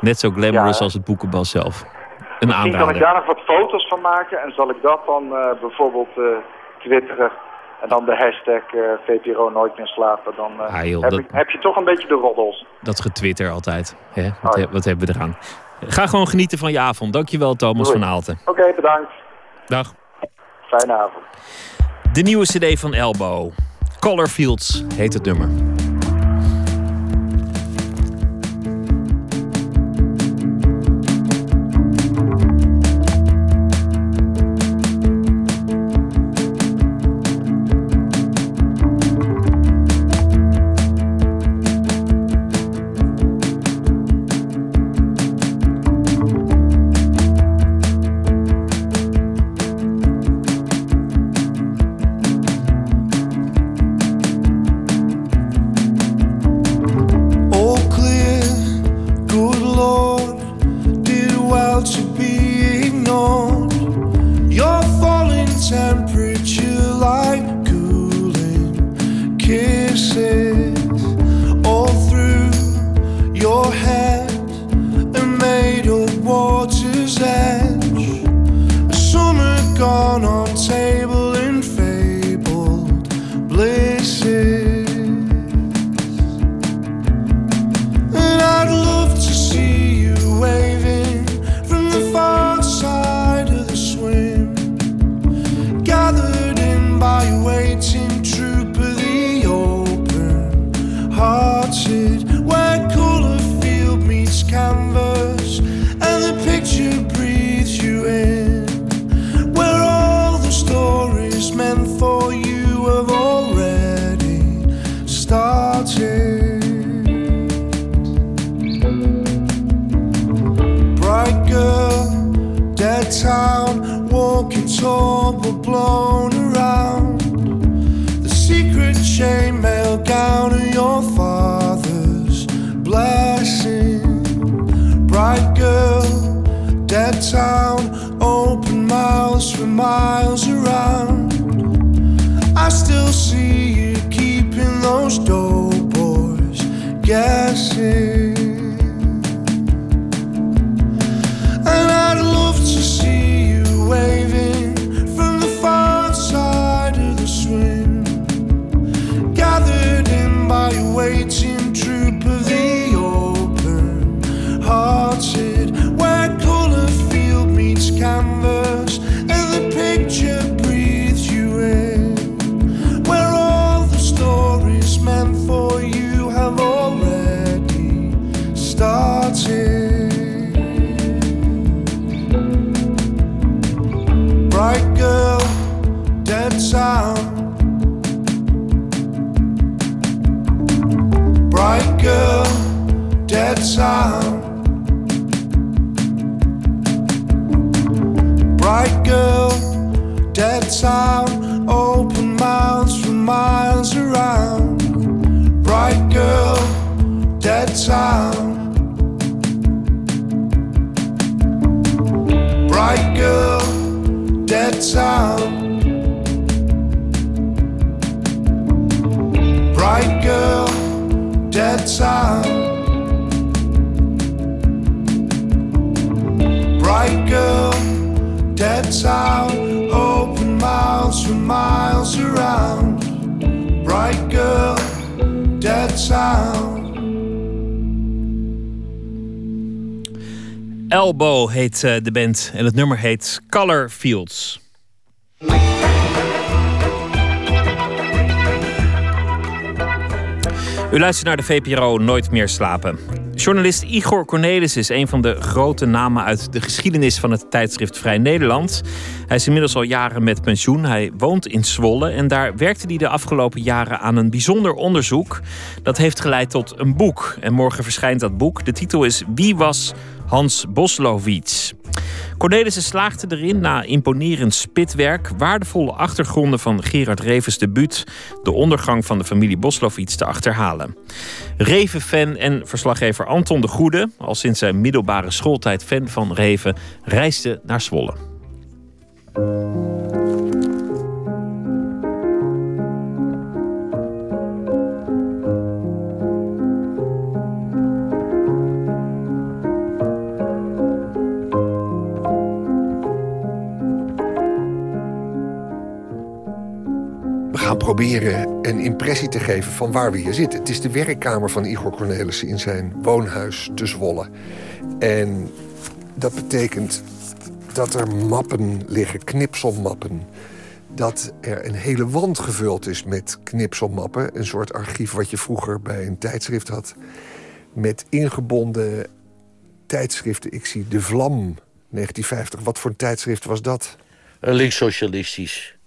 net zo glamorous Ja. als het boekenbal zelf. Een Misschien kan ik aanrader. daar nog wat foto's van maken en zal ik dat dan eh, bijvoorbeeld eh, twitteren. En dan de hashtag eh, VPRO nooit meer slapen. Dan eh, Ah, joh, heb, dat- ik- heb je toch een beetje de roddels. Dat getwitter altijd. Hè? Wat, Oh, ja. wat hebben we eraan? Ga gewoon genieten van je avond. Dankjewel Thomas Doei. van Aalten. Oké, bedankt. Dag. Fijne avond. De nieuwe cd van Elbow. Colorfields heet het nummer. Sound. Bright girl, dead sound. Bright girl, dead sound. Bright girl, dead sound. Open mouths for miles around. Bright girl, dead sound. Elbow heet eh, de band en het nummer heet Color Fields. U luistert naar de VPRO Nooit meer slapen. Journalist Igor Cornelis is een van de grote namen uit de geschiedenis van het tijdschrift Vrij Nederland. Hij is inmiddels al jaren met pensioen. Hij woont in Zwolle en daar werkte hij de afgelopen jaren aan een bijzonder onderzoek. Dat heeft geleid tot een boek. En morgen verschijnt dat boek. De titel is Wie was Hans Boslowitz? Cornelissen slaagde erin na imponerend spitwerk, waardevolle achtergronden van Gerard Revens debuut, de ondergang van de familie Boslowitz te achterhalen. Reven-fan en verslaggever Anton de Goede, al sinds zijn middelbare schooltijd fan van Reven, reisde naar Zwolle. Proberen een impressie te geven van waar we hier zitten. Het is de werkkamer van Igor Cornelissen in zijn woonhuis te Zwolle. En dat betekent dat er mappen liggen, knipselmappen. Dat er een hele wand gevuld is met knipselmappen. Een soort archief wat je vroeger bij een tijdschrift had. Met ingebonden tijdschriften. Ik zie De Vlam, 1950. Wat voor een tijdschrift was dat? Links-socialistisch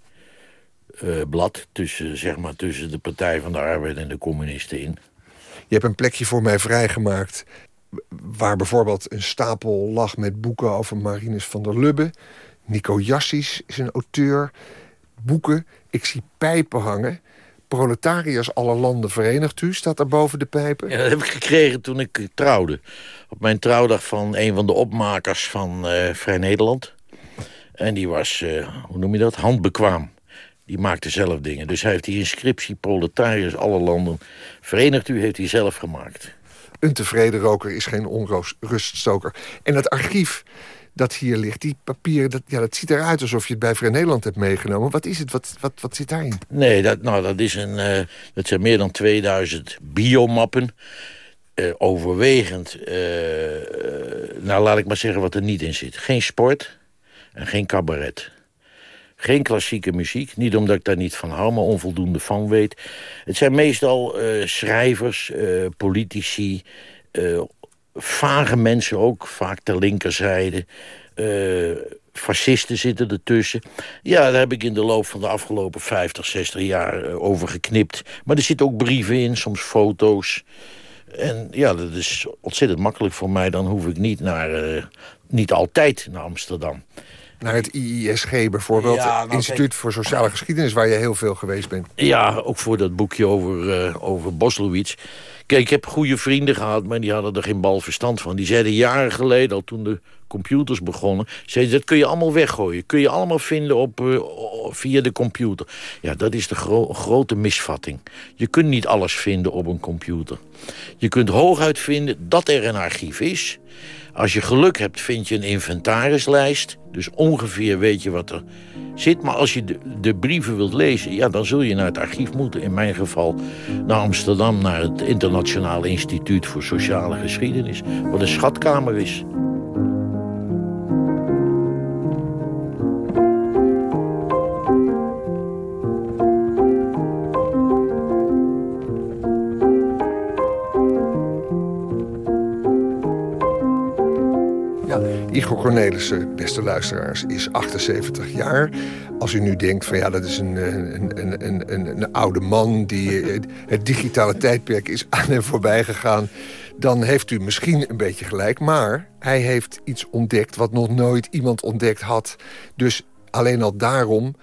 uh, blad tussen, zeg maar, tussen de Partij van de Arbeid en de communisten in. Je hebt een plekje voor mij vrijgemaakt waar bijvoorbeeld een stapel lag met boeken over Marinus van der Lubbe. Nico Jassis is een auteur. Boeken. Ik zie pijpen hangen. Proletariërs alle landen verenigt u, staat daar boven de pijpen. Ja, dat heb ik gekregen toen ik trouwde. Op mijn trouwdag van een van de opmakers van uh, Vrij Nederland. En die was, uh, hoe noem je dat, handbekwaam. Die maakte zelf dingen. Dus hij heeft die inscriptie proletariërs alle landen verenigd u heeft hij zelf gemaakt. Een tevreden roker is geen onruststoker. En het archief dat hier ligt, die papieren, dat, ja, dat ziet eruit alsof je het bij Vrij Nederland hebt meegenomen. Wat is het? Wat, wat, wat zit daarin? Nee, dat, nou, dat, is een, uh, dat zijn meer dan 2000 biomappen. Uh, overwegend, uh, nou laat ik maar zeggen wat er niet in zit. Geen sport en geen cabaret. Geen klassieke muziek. Niet omdat ik daar niet van hou, maar onvoldoende van weet. Het zijn meestal uh, schrijvers, uh, politici, uh, vage mensen ook, vaak ter linkerzijde. fascisten zitten ertussen. Ja, daar heb ik in de loop van de afgelopen 50, 60 jaar over geknipt. Maar er zitten ook brieven in, soms foto's. En ja, dat is ontzettend makkelijk voor mij. Dan hoef ik niet naar, niet altijd naar Amsterdam naar het IISG bijvoorbeeld. Ja, nou, Instituut voor Sociale Geschiedenis, waar je heel veel geweest bent. Ja, ook voor dat boekje over, uh, over Boslowitz. Kijk, ik heb goede vrienden gehad, maar die hadden er geen bal verstand van. Die zeiden jaren geleden, al toen de computers begonnen... zeiden dat kun je allemaal weggooien. Kun je allemaal vinden op, uh, via de computer. Ja, dat is de gro grote misvatting. Je kunt niet alles vinden op een computer. Je kunt hooguit vinden dat er een archief is... Als je geluk hebt, vind je een inventarislijst. Dus ongeveer weet je wat er zit. Maar als je de, de, brieven wilt lezen, ja, dan zul je naar het archief moeten. In mijn geval naar Amsterdam, naar het Internationale Instituut voor Sociale Geschiedenis. Wat een schatkamer is. Igor Cornelissen, beste luisteraars, is 78 jaar. Als u nu denkt van ja, dat is een, een, een, een, een oude man... die eh, het digitale tijdperk is aan hem voorbij gegaan... dan heeft u misschien een beetje gelijk. Maar hij heeft iets ontdekt wat nog nooit iemand ontdekt had. Dus alleen al daarom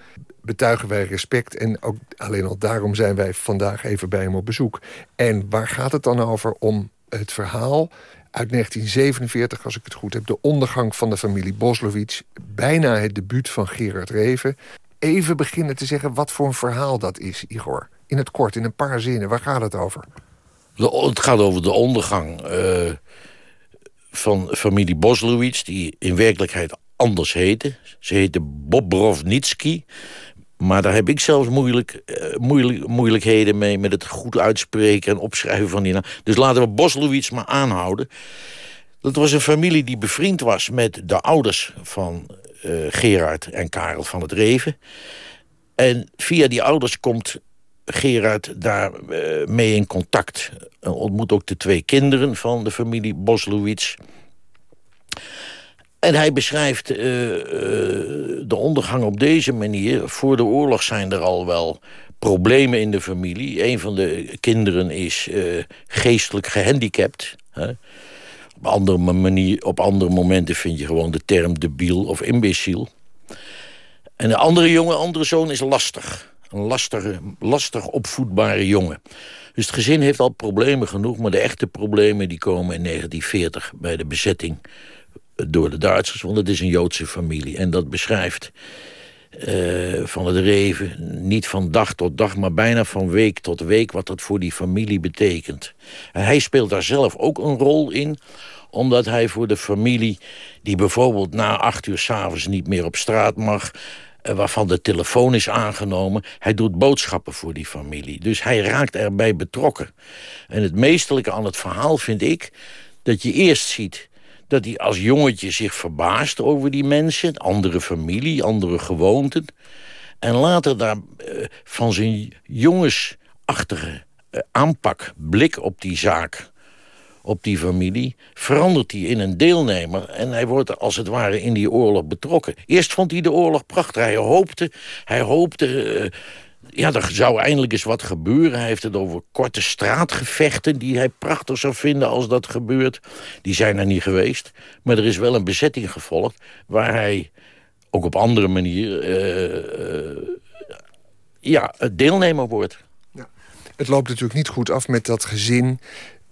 betuigen wij respect. En ook alleen al daarom zijn wij vandaag even bij hem op bezoek. En waar gaat het dan over? Om het verhaal uit 1947, als ik het goed heb... de ondergang van de familie Boslowitz... bijna het debuut van Gerard Reven. Even beginnen te zeggen wat voor een verhaal dat is, Igor. In het kort, in een paar zinnen. Waar gaat het over? het gaat over de ondergang uh, van familie Boslowitz... die in werkelijkheid anders heette. Ze heette Bobrovnitsky. Maar daar heb ik zelfs moeilijk, uh, moeilijk, moeilijkheden mee... met het goed uitspreken en opschrijven van die naam. Dus laten we Boslowitz maar aanhouden. Dat was een familie die bevriend was met de ouders van eh, Gerard en Karel van het Reven. En via die ouders komt Gerard daar eh, mee in contact. Uh, ontmoet ook de twee kinderen van de familie Boslowitz. En hij beschrijft uh, de ondergang op deze manier. Voor de oorlog zijn er al wel problemen in de familie. Een van de kinderen is geestelijk gehandicapt. Hè. Op, andere manier, op andere momenten vind je gewoon de term debiel of imbeciel. En de andere jongen, andere zoon is lastig. Een lastige, lastig opvoedbare jongen. Dus het gezin heeft al problemen genoeg... maar de echte problemen die komen in 1940 bij de bezetting door de Duitsers. Want het is een Joodse familie. En dat beschrijft uh, van het Reven niet van dag tot dag... maar bijna van week tot week wat dat voor die familie betekent. En hij speelt daar zelf ook een rol in omdat hij voor de familie... die bijvoorbeeld na acht uur s'avonds niet meer op straat mag... Eh, waarvan de telefoon is aangenomen. Hij doet boodschappen voor die familie. Dus hij raakt erbij betrokken. En het meestelijke aan het verhaal vind ik... dat je eerst ziet dat hij als jongetje zich verbaast over die mensen... andere familie, andere gewoonten... en later daar uh, van zijn jongensachtige uh, aanpak, blik op die zaak op die familie... verandert hij in een deelnemer en hij wordt als het ware in die oorlog betrokken. Eerst vond hij de oorlog prachtig. Hij hoopte, hij hoopte uh, ja, er zou eindelijk eens wat gebeuren. Hij heeft het over korte straatgevechten die hij prachtig zou vinden als dat gebeurt. Die zijn er niet geweest. Maar er is wel een bezetting gevolgd waar hij ook op andere manier uh, uh, ja, deelnemer wordt. Ja. Het loopt natuurlijk niet goed af met dat gezin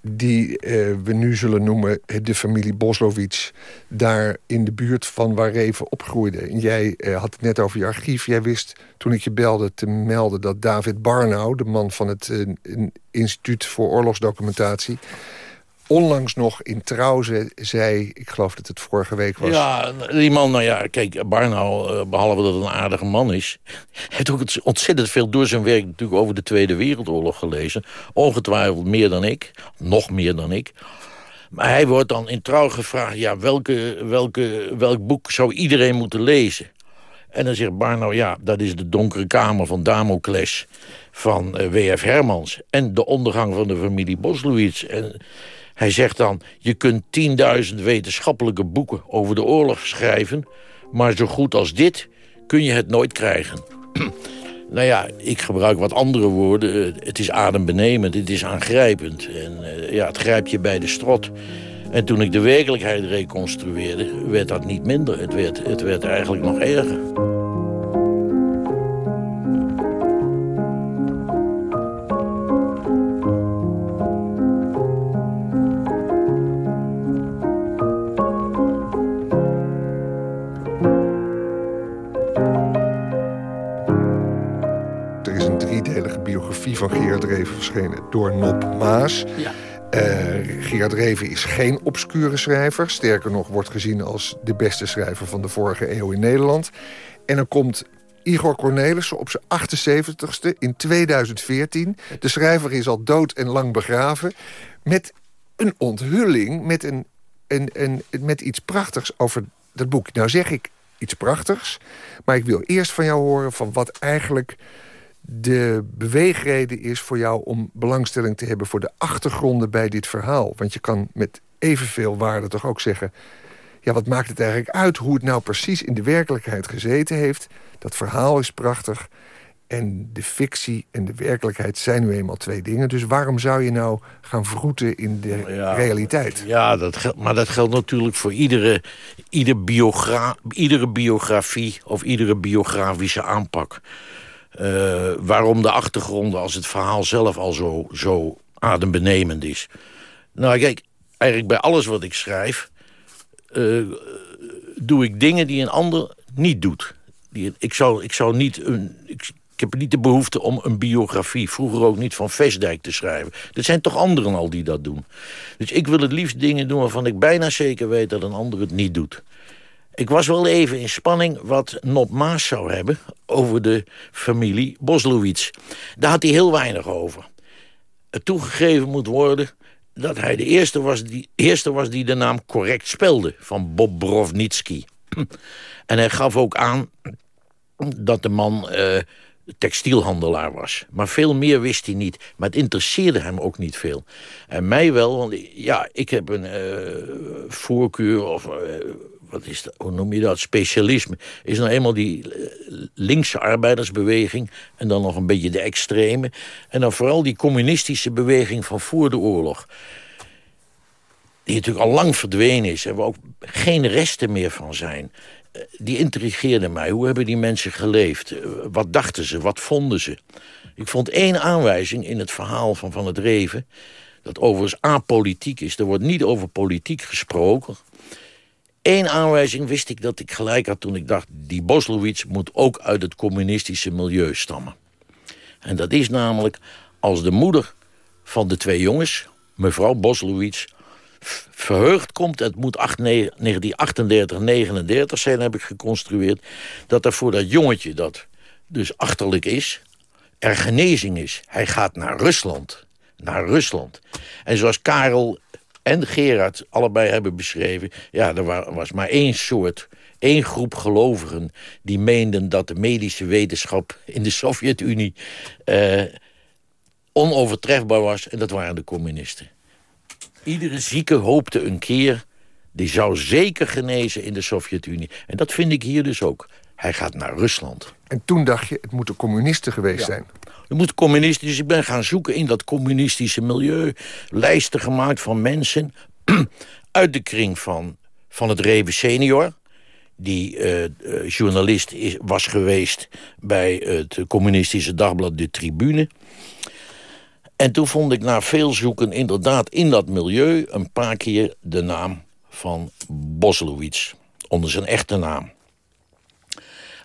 die uh, we nu zullen noemen de familie Boslowitz... daar in de buurt van waar Reven opgroeide. En jij uh, had het net over je archief. Jij wist toen ik je belde te melden dat David Barnau... de man van het Instituut voor Oorlogsdocumentatie onlangs nog in Trouw zei... ik geloof dat het vorige week was... Ja, die man, nou ja, kijk, Barnau, eh, behalve dat een aardige man is... heeft ook ontzettend veel door zijn werk natuurlijk over de Tweede Wereldoorlog gelezen. Ongetwijfeld meer dan ik, nog meer dan ik. Maar hij wordt dan in Trouw gevraagd... ja, welke, welke, welk boek zou iedereen moeten lezen? En dan zegt Barnau, ja, dat is de donkere kamer van Damocles van eh, W.F. Hermans. En de ondergang van de familie Boslowitz. En hij zegt dan, je kunt 10.000 wetenschappelijke boeken over de oorlog schrijven... maar zo goed als dit kun je het nooit krijgen. nou ja, ik gebruik wat andere woorden. Eh, het is adembenemend, het is aangrijpend. En uh, ja, het grijpt je bij de strot. En toen ik de werkelijkheid reconstrueerde, werd dat niet minder. Het werd, het werd eigenlijk nog erger. Verschenen door Nop Maas. Ja. Uh, Gerard Reven is geen obscure schrijver. Sterker nog, wordt gezien als de beste schrijver van de vorige eeuw in Nederland. En dan komt Igor Cornelissen op zijn 78ste in 2014. De schrijver is al dood en lang begraven. Met een onthulling, met, een, een, een, met iets prachtigs over dat boek. Nou zeg ik iets prachtigs, maar ik wil eerst van jou horen... van wat eigenlijk de beweegreden is voor jou om belangstelling te hebben... voor de achtergronden bij dit verhaal. Want je kan met evenveel waarde toch ook zeggen... ja, wat maakt het eigenlijk uit hoe het nou precies in de werkelijkheid gezeten heeft? Dat verhaal is prachtig. En de fictie en de werkelijkheid zijn nu eenmaal twee dingen. Dus waarom zou je nou gaan vroeten in de realiteit? Ja, dat geldt, maar dat geldt natuurlijk voor iedere, ieder biogra iedere biografie... of iedere biografische aanpak. Uh, waarom de achtergronden als het verhaal zelf al zo, zo adembenemend is. Nou kijk, eigenlijk bij alles wat ik schrijf... Uh, doe ik dingen die een ander niet doet. Die, ik, zou, ik zou niet... Een, ik, heb niet de behoefte om een biografie, vroeger ook niet van Vestdijk te schrijven. Er zijn toch anderen al die dat doen. Dus ik wil het liefst dingen doen waarvan ik bijna zeker weet dat een ander het niet doet. Ik was wel even in spanning wat Nop Maas zou hebben... over de familie Boslowitz. Daar had hij heel weinig over. Het toegegeven moet worden dat hij de eerste was, die, eerste was die de naam correct spelde... van Bob Brovnitsky. en hij gaf ook aan dat de man eh, textielhandelaar was. Maar veel meer wist hij niet. Maar het interesseerde hem ook niet veel. En mij wel, want ja, ik heb een uh, voorkeur... of uh, wat is dat, hoe noem je dat, specialisme... is nou eenmaal die linkse arbeidersbeweging... en dan nog een beetje de extreme... en dan vooral die communistische beweging van voor de oorlog... die natuurlijk al lang verdwenen is... en waar ook geen resten meer van zijn die intrigeerde mij. Hoe hebben die mensen geleefd? Wat dachten ze? Wat vonden ze? Ik vond één aanwijzing in het verhaal van Van het Reven... dat overigens apolitiek is. Er wordt niet over politiek gesproken. Eén aanwijzing wist ik dat ik gelijk had toen ik dacht... die Boslowitz moet ook uit het communistische milieu stammen. En dat is namelijk als de moeder van de twee jongens... mevrouw Boslowitz verheugd komt... het moet 1938, 39 zijn, heb ik geconstrueerd... dat er voor dat jongetje dat dus achterlijk is... er genezing is. Hij gaat naar Rusland. Naar Rusland. En zoals Karel en Gerard allebei hebben beschreven... ja, er was maar één soort één groep gelovigen die meenden dat de medische wetenschap in de Sovjet-Unie eh, onovertrefbaar was. En dat waren de communisten. Iedere zieke hoopte een keer... die zou zeker genezen in de Sovjet-Unie. En dat vind ik hier dus ook. Hij gaat naar Rusland. En toen dacht je, het moeten communisten geweest zijn. Het moet communisten. Dus ik ben gaan zoeken in dat communistische milieu. Lijsten gemaakt van mensen uit de kring van, van het Reven senior die uh, journalist is, was geweest bij het communistische dagblad De Tribune. En toen vond ik na veel zoeken inderdaad in dat milieu... een paar keer de naam van Boslowitz, onder zijn echte naam.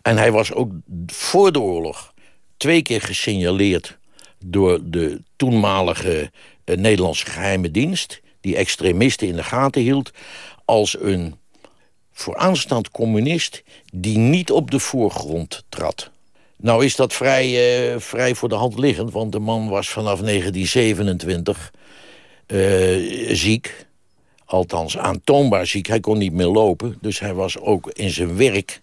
En hij was ook voor de oorlog twee keer gesignaleerd... door de toenmalige uh, Nederlandse geheime dienst... die extremisten in de gaten hield... als een vooraanstaand communist die niet op de voorgrond trad. Nou is dat vrij, uh, vrij voor de hand liggend, want de man was vanaf 1927 uh, eh, ziek. Althans, aantoonbaar ziek. Hij kon niet meer lopen, dus hij was ook in zijn werk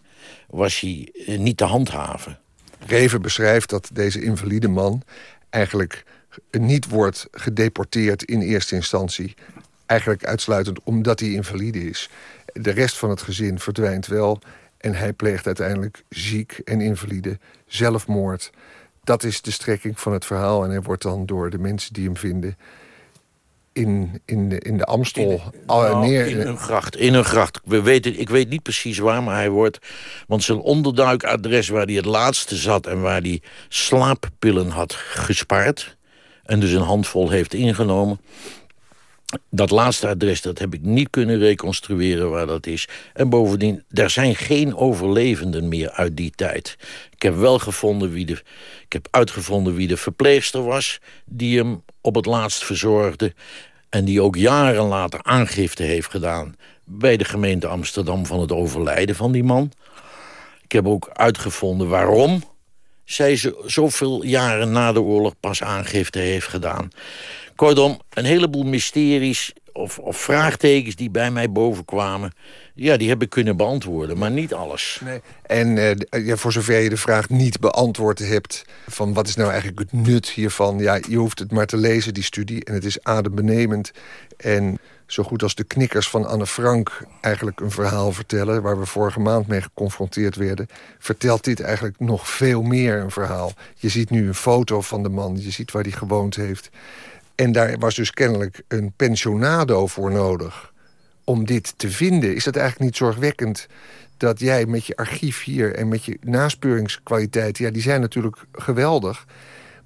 was hij, niet te handhaven. Reven beschrijft dat deze invalide man eigenlijk niet wordt gedeporteerd in eerste instantie. Eigenlijk uitsluitend omdat hij invalide is. De rest van het gezin verdwijnt wel. En hij pleegt uiteindelijk ziek en invalide zelfmoord. Dat is de strekking van het verhaal. En hij wordt dan door de mensen die hem vinden... in, in, de, in de Amstel in, nou, neer... In een gracht. In een gracht. We weten, ik weet niet precies waar, maar hij wordt... want zijn onderduikadres waar hij het laatste zat... en waar hij slaappillen had gespaard... en dus een handvol heeft ingenomen dat laatste adres, dat heb ik niet kunnen reconstrueren waar dat is. En bovendien, er zijn geen overlevenden meer uit die tijd. Ik heb wel gevonden wie de... Ik heb uitgevonden wie de verpleegster was... die hem op het laatst verzorgde... en die ook jaren later aangifte heeft gedaan... bij de gemeente Amsterdam van het overlijden van die man. Ik heb ook uitgevonden waarom zij zoveel jaren na de oorlog pas aangifte heeft gedaan. Kortom, een heleboel mysteries of, of, vraagtekens die bij mij bovenkwamen... ja, die heb ik kunnen beantwoorden, maar niet alles. Nee. En uh, ja, voor zover je de vraag niet beantwoord hebt... van wat is nou eigenlijk het nut hiervan... ja, je hoeft het maar te lezen, die studie, en het is adembenemend. En zo goed als de knikkers van Anne Frank eigenlijk een verhaal vertellen... waar we vorige maand mee geconfronteerd werden... vertelt dit eigenlijk nog veel meer een verhaal. Je ziet nu een foto van de man, je ziet waar hij gewoond heeft... En daar was dus kennelijk een pensionado voor nodig om dit te vinden. Is dat eigenlijk niet zorgwekkend dat jij met je archief hier... en met je naspeuringskwaliteit, ja, die zijn natuurlijk geweldig...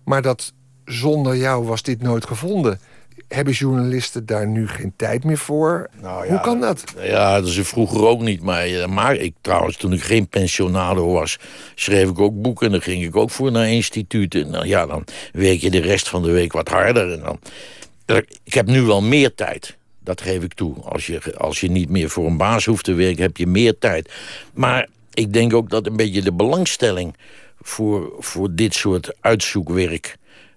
maar dat zonder jou was dit nooit gevonden hebben journalisten daar nu geen tijd meer voor? Nou ja, Hoe kan dat? Ja, dat is vroeger ook niet. Maar, maar ik trouwens, toen ik geen pensionado was... schreef ik ook boeken en dan ging ik ook voor naar instituten. Nou ja, dan werk je de rest van de week wat harder. En dan, ik heb nu wel meer tijd. Dat geef ik toe. Als je, als je niet meer voor een baas hoeft te werken, heb je meer tijd. Maar ik denk ook dat een beetje de belangstelling... voor, voor dit soort uitzoekwerk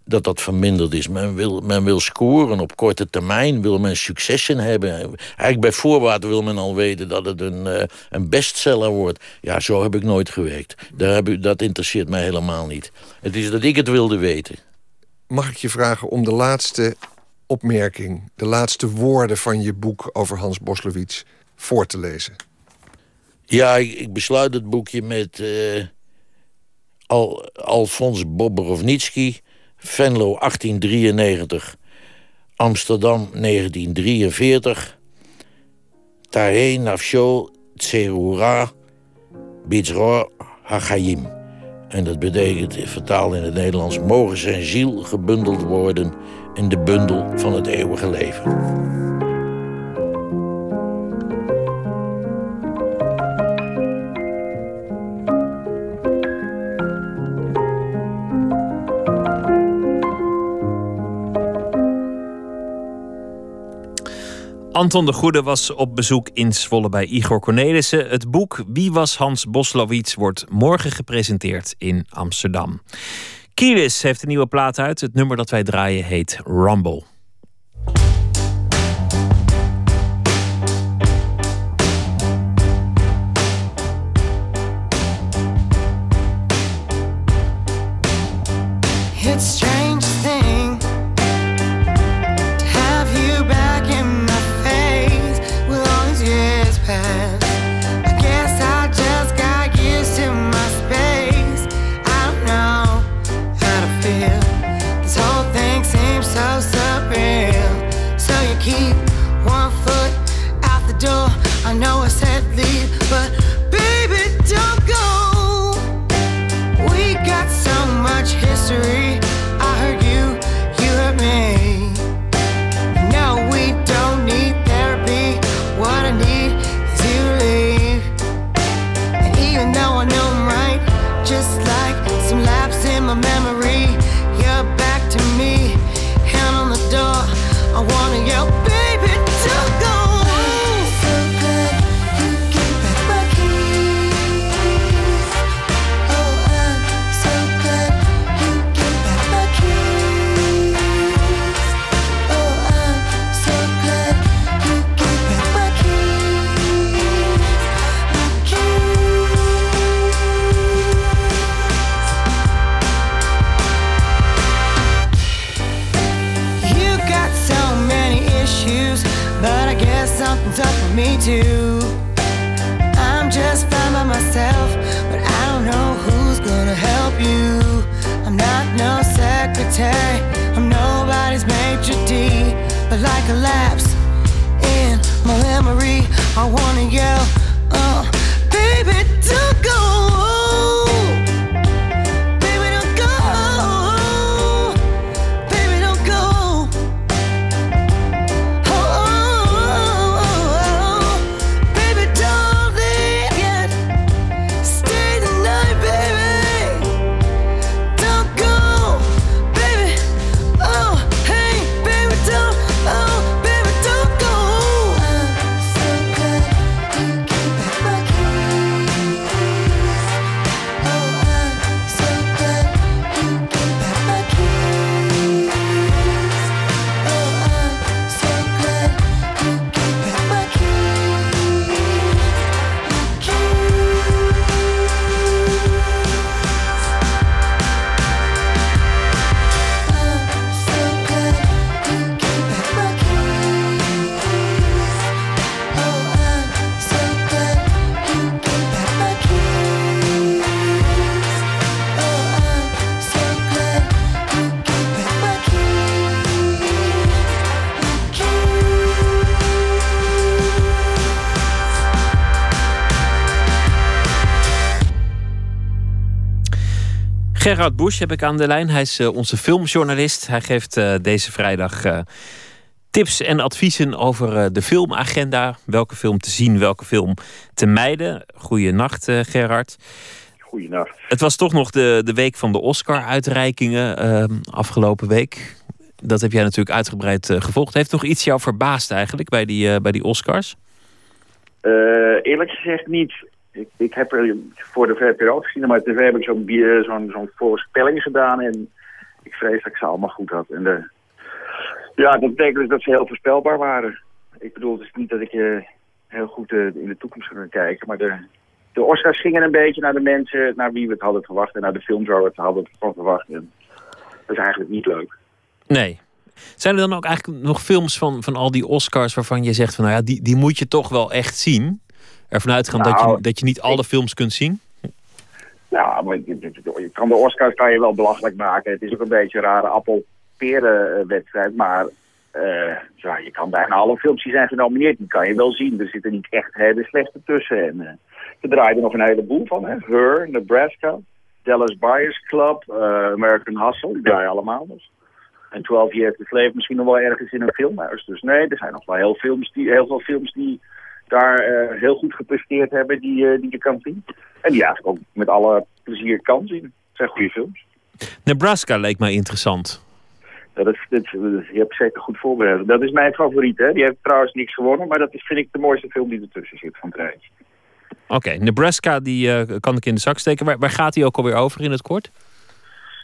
dat dat verminderd is. Men wil, men wil scoren op korte termijn, wil men successen hebben. Eigenlijk bij voorbaat wil men al weten dat het een, eh, een bestseller wordt. Ja, zo heb ik nooit gewerkt. Daar heb ik, dat interesseert mij helemaal niet. Het is dat ik het wilde weten. Mag ik je vragen om de laatste opmerking... de laatste woorden van je boek over Hans Boslowitz voor te lezen? Ja, ik, ik besluit het boekje met uh, Al, Alfons Boborovnitsky... Venlo 1893, Amsterdam 1943... Tahé Nafsho Tserura Bitzroor Hachayim. En dat betekent, vertaald in het Nederlands... mogen zijn ziel gebundeld worden in de bundel van het eeuwige leven. Anton de Goede was op bezoek in Zwolle bij Igor Cornelissen. Het boek Wie was Hans Boslowitz wordt morgen gepresenteerd in Amsterdam. Kiris heeft een nieuwe plaat uit. Het nummer dat wij draaien heet Rumble. Gerard Busch heb ik aan de lijn. Hij is eh, onze filmjournalist. Hij geeft uh, deze vrijdag uh, tips en adviezen over de filmagenda. Welke film te zien, welke film te mijden. Goeienacht, Gerard. Goeienacht. Het was toch nog de, de week van de Oscar-uitreikingen ehm, afgelopen week. Dat heb jij natuurlijk uitgebreid gevolgd. Heeft nog iets jou verbaasd eigenlijk bij die, bij die Oscars? eerlijk gezegd niet ik, ik heb er voor de VPRO gezien, maar tv heb ik zo'n zo'n zo'n voorspelling gedaan. En ik vrees dat ik ze allemaal goed had. En de, ja, dat betekent dus dat ze heel voorspelbaar waren. Ik bedoel, is niet dat ik eh, heel goed eh, in de toekomst kan kijken, maar de, de Oscars gingen een beetje naar de mensen naar wie we het hadden verwacht en naar de films waar we het hadden van verwacht. En dat is eigenlijk niet leuk. Nee. Zijn er dan ook eigenlijk nog films van, van al die Oscars waarvan je zegt van nou ja, die, die moet je toch wel echt zien? Ervan uitgaan dat, je, Nou, dat je niet alle films kunt zien? Ja, maar je, kan de Oscars kan je wel belachelijk maken. Het is ook een beetje een rare appel-peren eh, wedstrijd. Maar eh, ja, je kan bijna alle films die zijn genomineerd, die kan je wel zien. Er zitten niet echt hele slechte tussen. En, eh er draaien nog een heleboel van. Hè. Her, Nebraska, Dallas Buyers Club, eh, American Hustle. Die draaien allemaal dus. En 12 Years to Slave misschien nog wel ergens in een filmhuis. Dus nee, er zijn nog wel heel, films die, heel veel films die daar eh, heel goed gepresteerd hebben die, eh, die je kan zien. En die eigenlijk ook met alle plezier kan zien. Het zijn goede films. Nebraska leek mij interessant. Dat, dat, dat- je hebt zeker goed voorbereid. Dat is mijn favoriet. Hè? Die heeft trouwens niks gewonnen, maar dat is, vind ik de mooiste film die ertussen zit van het rijtje. Oké, Nebraska die eh, kan ik in de zak steken. Waar, waar gaat hij ook alweer over in het kort?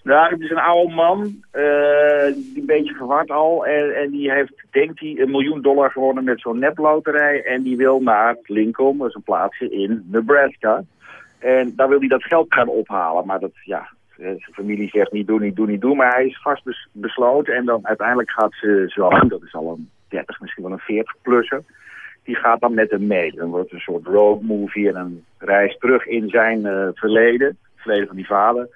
Nou, het is een oude man, eh, die een beetje verward al. En, en die heeft, denkt hij, een miljoen dollar gewonnen met zo'n neploterij. En die wil naar Lincoln, dat is een plaatsje in Nebraska. En daar wil hij dat geld gaan ophalen. Maar dat, ja, eh, zijn familie zegt niet doen, niet doen, niet doen. Maar hij is vast bes- besloten. En dan uiteindelijk gaat ze zo, dat is al een 30, misschien wel een 40-plusser. Die gaat dan met hem mee. Dan wordt het een soort road movie en een reis terug in zijn eh, verleden. Het verleden van die vader.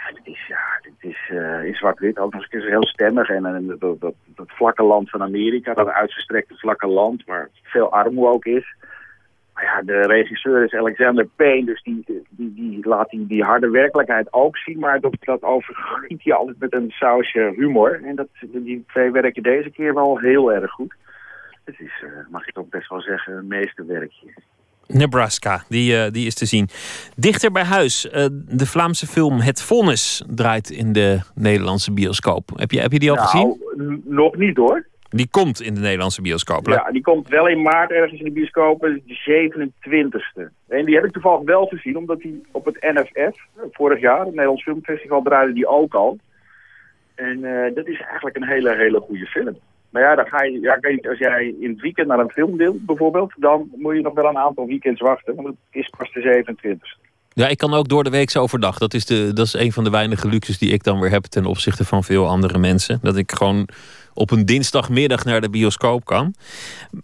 Ja, dit is, ja, is eh, in zwart-wit ook nog eens heel stemmig. En, en dat, dat, dat vlakke land van Amerika, dat uitgestrekte vlakke land, waar veel armoede ook is. Maar ja, de regisseur is Alexander Payne, dus die, die, die laat die, die harde werkelijkheid ook zien. Maar dat, dat overgiet hij altijd met een sausje humor. En dat, die twee werken deze keer wel heel erg goed. Het is, eh, mag ik toch best wel zeggen, een meesterwerkje. Nebraska, die, eh, die is te zien. Dichter bij huis, eh, de Vlaamse film Het Vonnis draait in de Nederlandse bioscoop. Heb je, heb je die al Nou, gezien? nog niet hoor. Die komt in de Nederlandse bioscoop. Ja, die komt wel in maart ergens in de bioscopen, de 27e. En die heb ik toevallig wel gezien, omdat die op het NFF, eh, vorig jaar, het Nederlands Filmfestival, draaide die ook al. En dat is eigenlijk een hele, hele goede film. Maar ja, dan ga je, ja, als jij in het weekend naar een film wilt, bijvoorbeeld, dan moet je nog wel een aantal weekends wachten, want het is pas de 27e. Ja, ik kan ook door de week overdag. Dat is, de, dat is een van de weinige luxes die ik dan weer heb ten opzichte van veel andere mensen. Dat ik gewoon op een dinsdagmiddag naar de bioscoop kan.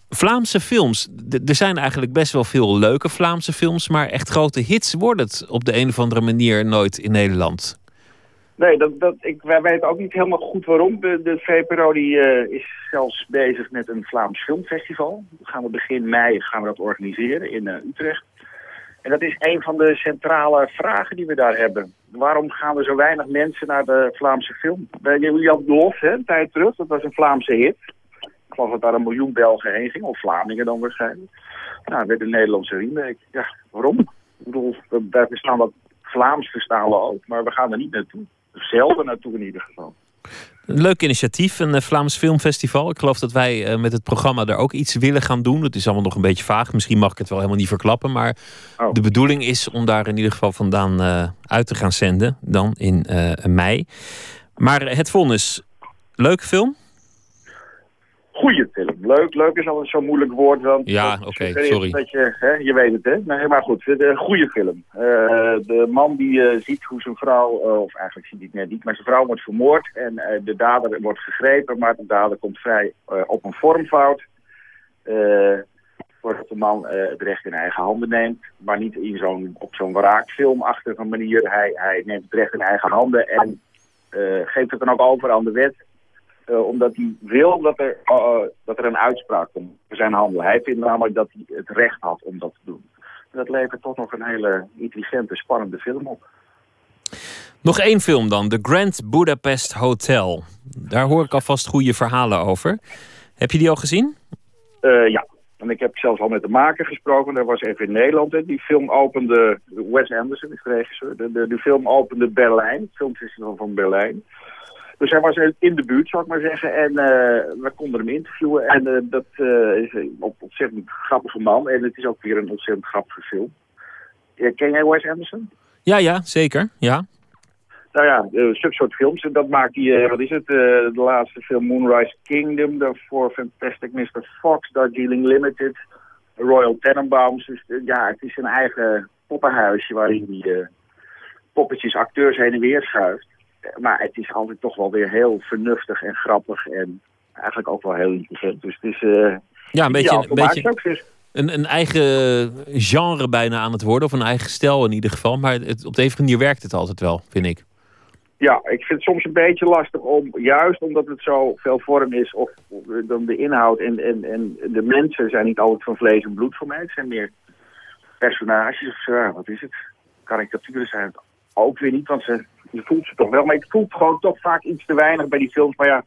Vlaamse films. Er zijn eigenlijk best wel veel leuke Vlaamse films. Maar echt grote hits wordt het op de een of andere manier nooit in Nederland. Nee, dat, dat, ik, wij weten ook niet helemaal goed waarom. De, de VPRO die, eh, is zelfs bezig met een Vlaams filmfestival. Dat gaan we begin mei gaan we dat organiseren in eh, Utrecht. En dat is een van de centrale vragen die we daar hebben. Waarom gaan er zo weinig mensen naar de Vlaamse film? Jan Lof, hè, een tijd terug, dat was een Vlaamse hit. Ik geloof dat daar een miljoen Belgen heen ging, of Vlamingen dan waarschijnlijk. Nou, werd een Nederlandse remake. Ja, waarom? Ik bedoel, we- wij verstaan wat Vlaams verstaan we ook, maar we gaan er niet naartoe. Zelden naartoe in ieder geval. Een leuk initiatief, een eh, Vlaams filmfestival. Ik geloof dat wij eh, met het programma daar ook iets willen gaan doen. Het is allemaal nog een beetje vaag. Misschien mag ik het wel helemaal niet verklappen. Maar Oh. de bedoeling is om daar in ieder geval vandaan eh, uit te gaan zenden. Dan in mei. Maar het vonnis, leuke film? Goeie film. Leuk, leuk is altijd zo'n moeilijk woord. Want Ja, oké, sorry. Dat je, hè, je weet het, hè? Nee, maar goed, de goede film. Eh, de man die eh, ziet hoe zijn vrouw, eh, of eigenlijk ziet hij het net niet, maar zijn vrouw wordt vermoord. En de dader wordt gegrepen, maar de dader komt vrij op een vormfout. Wordt de man het recht in eigen handen neemt. Maar niet in zo'n, op zo'n wraakfilmachtige manier. Hij, hij neemt het recht in eigen handen en geeft het dan ook over aan de wet. Eh, omdat hij wil dat er, eh, dat er een uitspraak komt voor zijn handel. Hij vindt namelijk dat hij het recht had om dat te doen. Dat levert toch nog een hele intelligente, spannende film op. Nog één film dan, The Grand Budapest Hotel. Daar hoor ik alvast goede verhalen over. Heb je die al gezien? Eh, ja, en ik heb zelfs al met de maker gesproken. Dat was even in Nederland. Hè. Die film opende, Wes Anderson is de regisseur. De, de, de film opende Berlijn, het filmfestival van Berlijn. Dus hij was in de buurt, zou ik maar zeggen. En eh, we konden hem interviewen. En eh, dat eh, is een ontzettend grappige man. En het is ook weer een ontzettend grappige film. Ken jij Wes Anderson? Ja, ja, zeker. Ja. nou ja, uh, zulke soort films. En dat maakt die, uh, wat is het, de laatste film Moonrise Kingdom. Daarvoor Fantastic Mr. Fox, Darjeeling Limited, Royal Tenenbaums. Dus ja, het is een eigen poppenhuisje waarin hij poppetjes acteurs heen en weer schuift. Maar het is altijd toch wel weer heel vernuftig en grappig en eigenlijk ook wel heel intelligent. Dus het is... ja, een beetje... Een, beetje... Een, een eigen genre bijna aan het worden. Of een eigen stijl in ieder geval. Maar het, op de een manier werkt het altijd wel, vind ik. Ja, ik vind het soms een beetje lastig om, juist omdat het zo veel vorm is, of, dan de inhoud en, en, en de mensen zijn niet altijd van vlees en bloed voor mij. Het zijn meer personages of zo, wat is het? Karikaturen zijn het ook weer niet, want ze, je voelt ze toch wel. Maar ik voel gewoon toch vaak iets te weinig bij die films. Maar ja,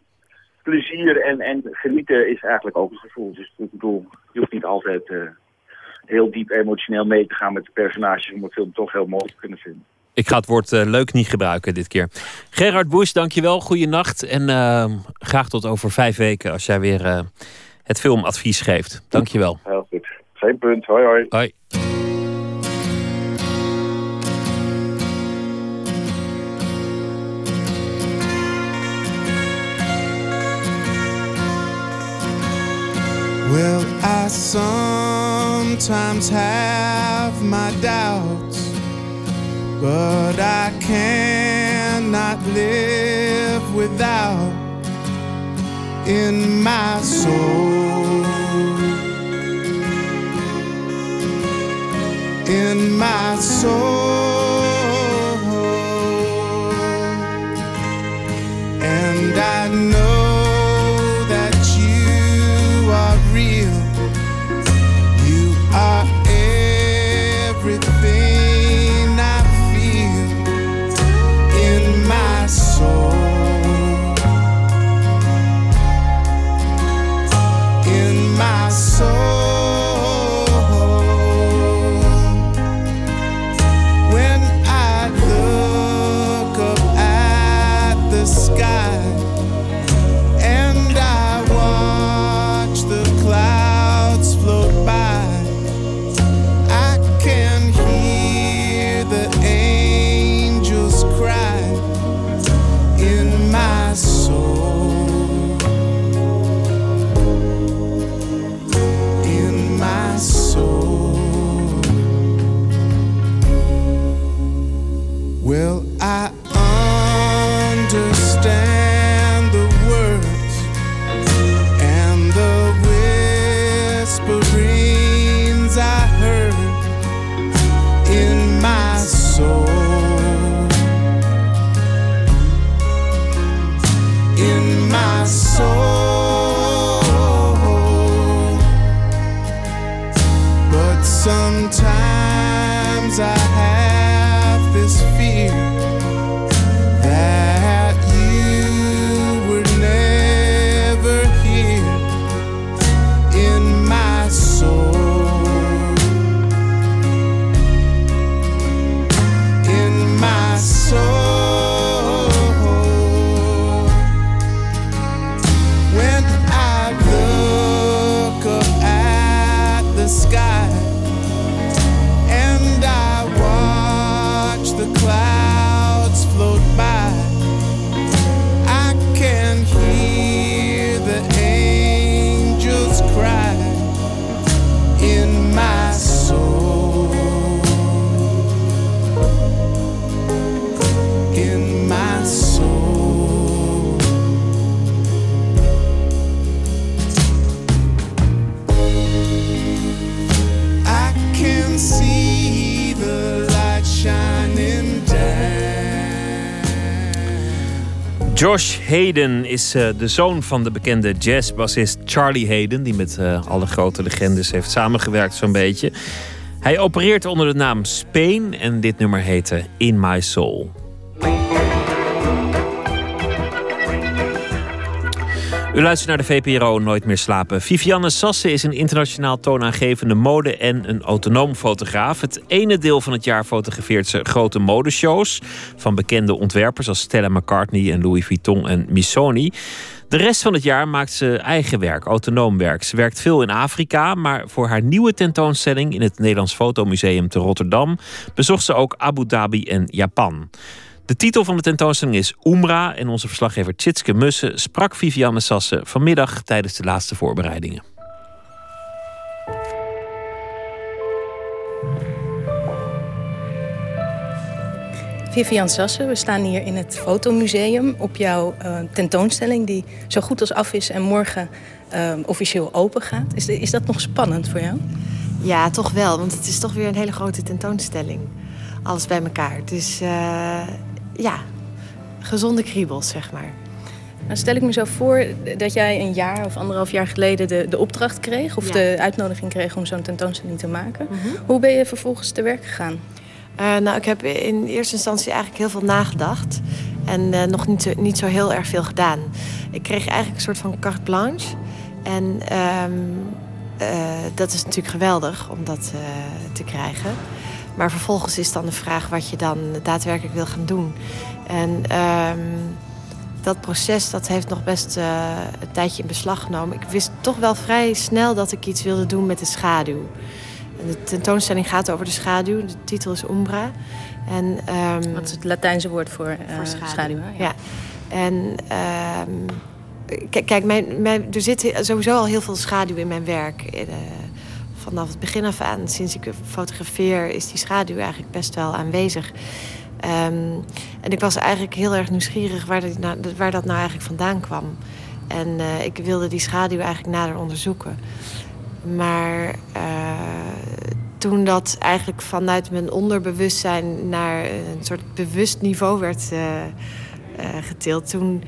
plezier en, en genieten is eigenlijk ook een gevoel. Dus ik bedoel, je hoeft niet altijd uh, heel diep emotioneel mee te gaan met de personages om een film toch heel mooi te kunnen vinden. Ik ga het woord uh, leuk niet gebruiken dit keer. Gerard Bush, dankjewel. Goeienacht. En uh, graag tot over vijf weken als jij weer uh, het filmadvies geeft. Dankjewel. Heel goed. Geen punt. Hoi hoi. Hoi. Sometimes have my doubts, but I cannot live without in my soul. In my soul, Hayden is uh, de zoon van de bekende jazzbassist Charlie Hayden, die met uh, alle grote legendes heeft samengewerkt zo'n beetje. Hij opereert onder de naam Spain en dit nummer heette In My Soul. U luistert naar de VPRO Nooit meer slapen. Vivianne Sasse is een internationaal toonaangevende mode- en een autonoom fotograaf. Het ene deel van het jaar fotografeert ze grote modeshows van bekende ontwerpers als Stella McCartney en Louis Vuitton en Missoni. De rest van het jaar maakt ze eigen werk, autonoom werk. Ze werkt veel in Afrika, maar voor haar nieuwe tentoonstelling in het Nederlands Fotomuseum te Rotterdam bezocht ze ook Abu Dhabi en Japan. De titel van de tentoonstelling is Umbra en onze verslaggever Tjitske Mussen sprak Vivianne Sassen vanmiddag tijdens de laatste voorbereidingen. Vivian Sassen, we staan hier in het Fotomuseum op jouw uh, tentoonstelling die zo goed als af is en morgen uh, officieel open gaat. Is, is dat nog spannend voor jou? Ja, toch wel, want het is toch weer een hele grote tentoonstelling. Alles bij elkaar. Dus uh, ja, gezonde kriebels, zeg maar. Nou stel ik me zo voor dat jij een jaar of anderhalf jaar geleden de, de opdracht kreeg... of Ja. de uitnodiging kreeg om zo'n tentoonstelling te maken. Mhm. Hoe ben je vervolgens te werk gegaan? Uh, nou, ik heb in eerste instantie eigenlijk heel veel nagedacht. En uh, nog niet zo, niet zo heel erg veel gedaan. Ik kreeg eigenlijk een soort van carte blanche. En um, uh, dat is natuurlijk geweldig om dat te krijgen. Maar vervolgens is dan de vraag wat je dan daadwerkelijk wil gaan doen. En um, dat proces dat heeft nog best uh, een tijdje in beslag genomen. Ik wist toch wel vrij snel dat ik iets wilde doen met de schaduw. En de tentoonstelling gaat over de schaduw. De titel is Umbra. En, um, Wat is het Latijnse woord voor, uh, voor schaduw? ja. En um, kijk, kijk mijn, mijn, er zit sowieso al heel veel schaduw in mijn werk. Uh, vanaf het begin af aan, sinds ik fotografeer, is die schaduw eigenlijk best wel aanwezig. Um, en ik was eigenlijk heel erg nieuwsgierig waar, dat nou, waar dat nou eigenlijk vandaan kwam. En uh, ik wilde die schaduw eigenlijk nader onderzoeken. Maar uh, toen dat eigenlijk vanuit mijn onderbewustzijn naar een soort bewust niveau werd uh, getild, toen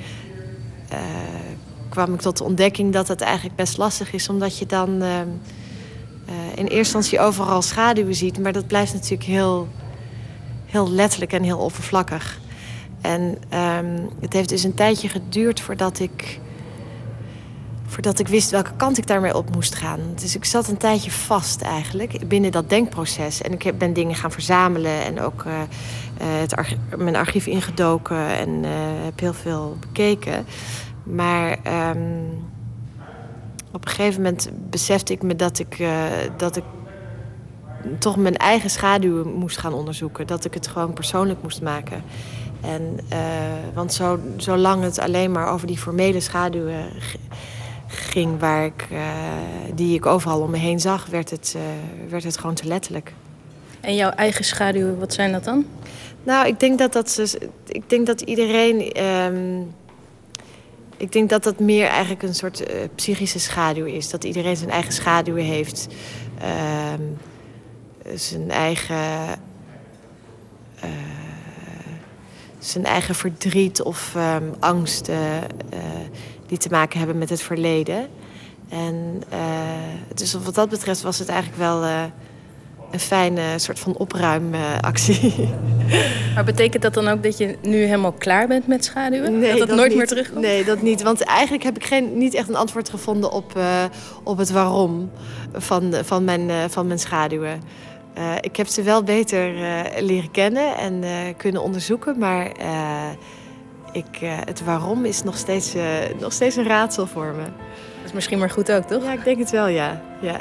kwam ik tot de ontdekking dat het eigenlijk best lastig is, omdat je dan uh, in eerste instantie overal schaduwen ziet, maar dat blijft natuurlijk heel, heel letterlijk en heel oppervlakkig. En um, het heeft dus een tijdje geduurd voordat ik voordat ik wist welke kant ik daarmee op moest gaan. Dus ik zat een tijdje vast eigenlijk binnen dat denkproces. En ik ben dingen gaan verzamelen en ook het arch mijn archief ingedoken en heb heel veel bekeken. Maar um, op een gegeven moment besefte ik me dat ik, uh, dat ik toch mijn eigen schaduwen moest gaan onderzoeken. Dat ik het gewoon persoonlijk moest maken. En, want zo, zolang het alleen maar over die formele schaduwen ging waar ik, uh, die ik overal om me heen zag, werd het, werd het gewoon te letterlijk. En jouw eigen schaduwen, wat zijn dat dan? Nou, ik denk dat, dat, ze, ik denk dat iedereen. Um, ik denk dat dat meer eigenlijk een soort uh, psychische schaduw is. Dat iedereen zijn eigen schaduwen heeft. Um, zijn eigen. zijn eigen verdriet of um, angsten die te maken hebben met het verleden. En dus wat dat betreft was het eigenlijk wel een fijne soort van opruimactie. maar betekent dat dan ook dat je nu helemaal klaar bent met schaduwen? Nee, dat het dat nooit niet. meer terugkomt? Nee, dat niet. Want eigenlijk heb ik geen, niet echt een antwoord gevonden op, uh, op het waarom van, van, mijn, van mijn schaduwen. Uh, ik heb ze wel beter leren kennen en kunnen onderzoeken, maar ik, het waarom is nog steeds, nog steeds een raadsel voor me. Dat is misschien maar goed ook, toch? Ja, ik denk het wel, ja. ja.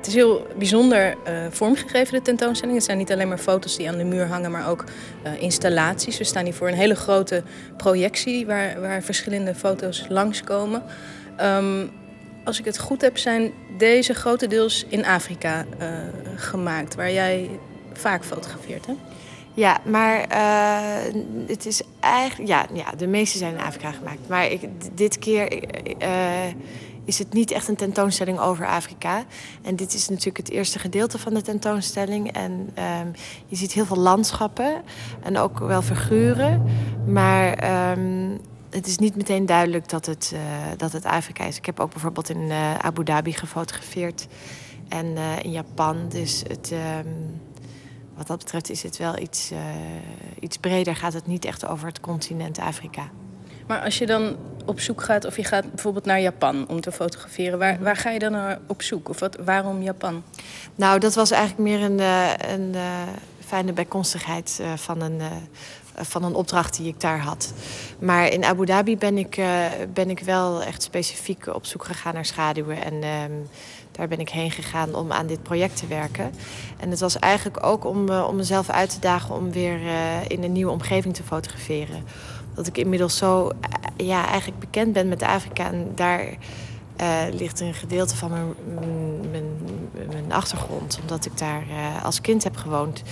Het is heel bijzonder vormgegeven, de tentoonstelling. Het zijn niet alleen maar foto's die aan de muur hangen, maar ook installaties. We staan hier voor een hele grote projectie waar, waar verschillende foto's langskomen. Um, als ik het goed heb, zijn deze grotendeels in Afrika uh, gemaakt, waar jij vaak fotografeert, hè? Ja, maar het is eigenlijk... Ja, ja, de meeste zijn in Afrika gemaakt. Maar ik, dit keer is het niet echt een tentoonstelling over Afrika. En dit is natuurlijk het eerste gedeelte van de tentoonstelling. En um, je ziet heel veel landschappen en ook wel figuren. Maar... Um, het is niet meteen duidelijk dat het, uh, dat het Afrika is. Ik heb ook bijvoorbeeld in uh, Abu Dhabi gefotografeerd en uh, in Japan. Dus het, um, wat dat betreft is het wel iets, iets breder. Gaat het niet echt over het continent Afrika. Maar als je dan op zoek gaat, of je gaat bijvoorbeeld naar Japan om te fotograferen, waar, waar ga je dan naar op zoek? Of wat, waarom Japan? Nou, dat was eigenlijk meer een, een fijne bijkomstigheid eh, van, een, eh, van een opdracht die ik daar had. Maar in Abu Dhabi ben ik, eh, ben ik wel echt specifiek op zoek gegaan naar schaduwen. En ehm, daar ben ik heen gegaan om aan dit project te werken. En het was eigenlijk ook om, eh, om mezelf uit te dagen om weer eh, in een nieuwe omgeving te fotograferen. Dat ik inmiddels zo ja, eigenlijk bekend ben met Afrika. En daar eh, ligt een gedeelte van mijn, mijn, mijn achtergrond. Omdat ik daar eh, als kind heb gewoond.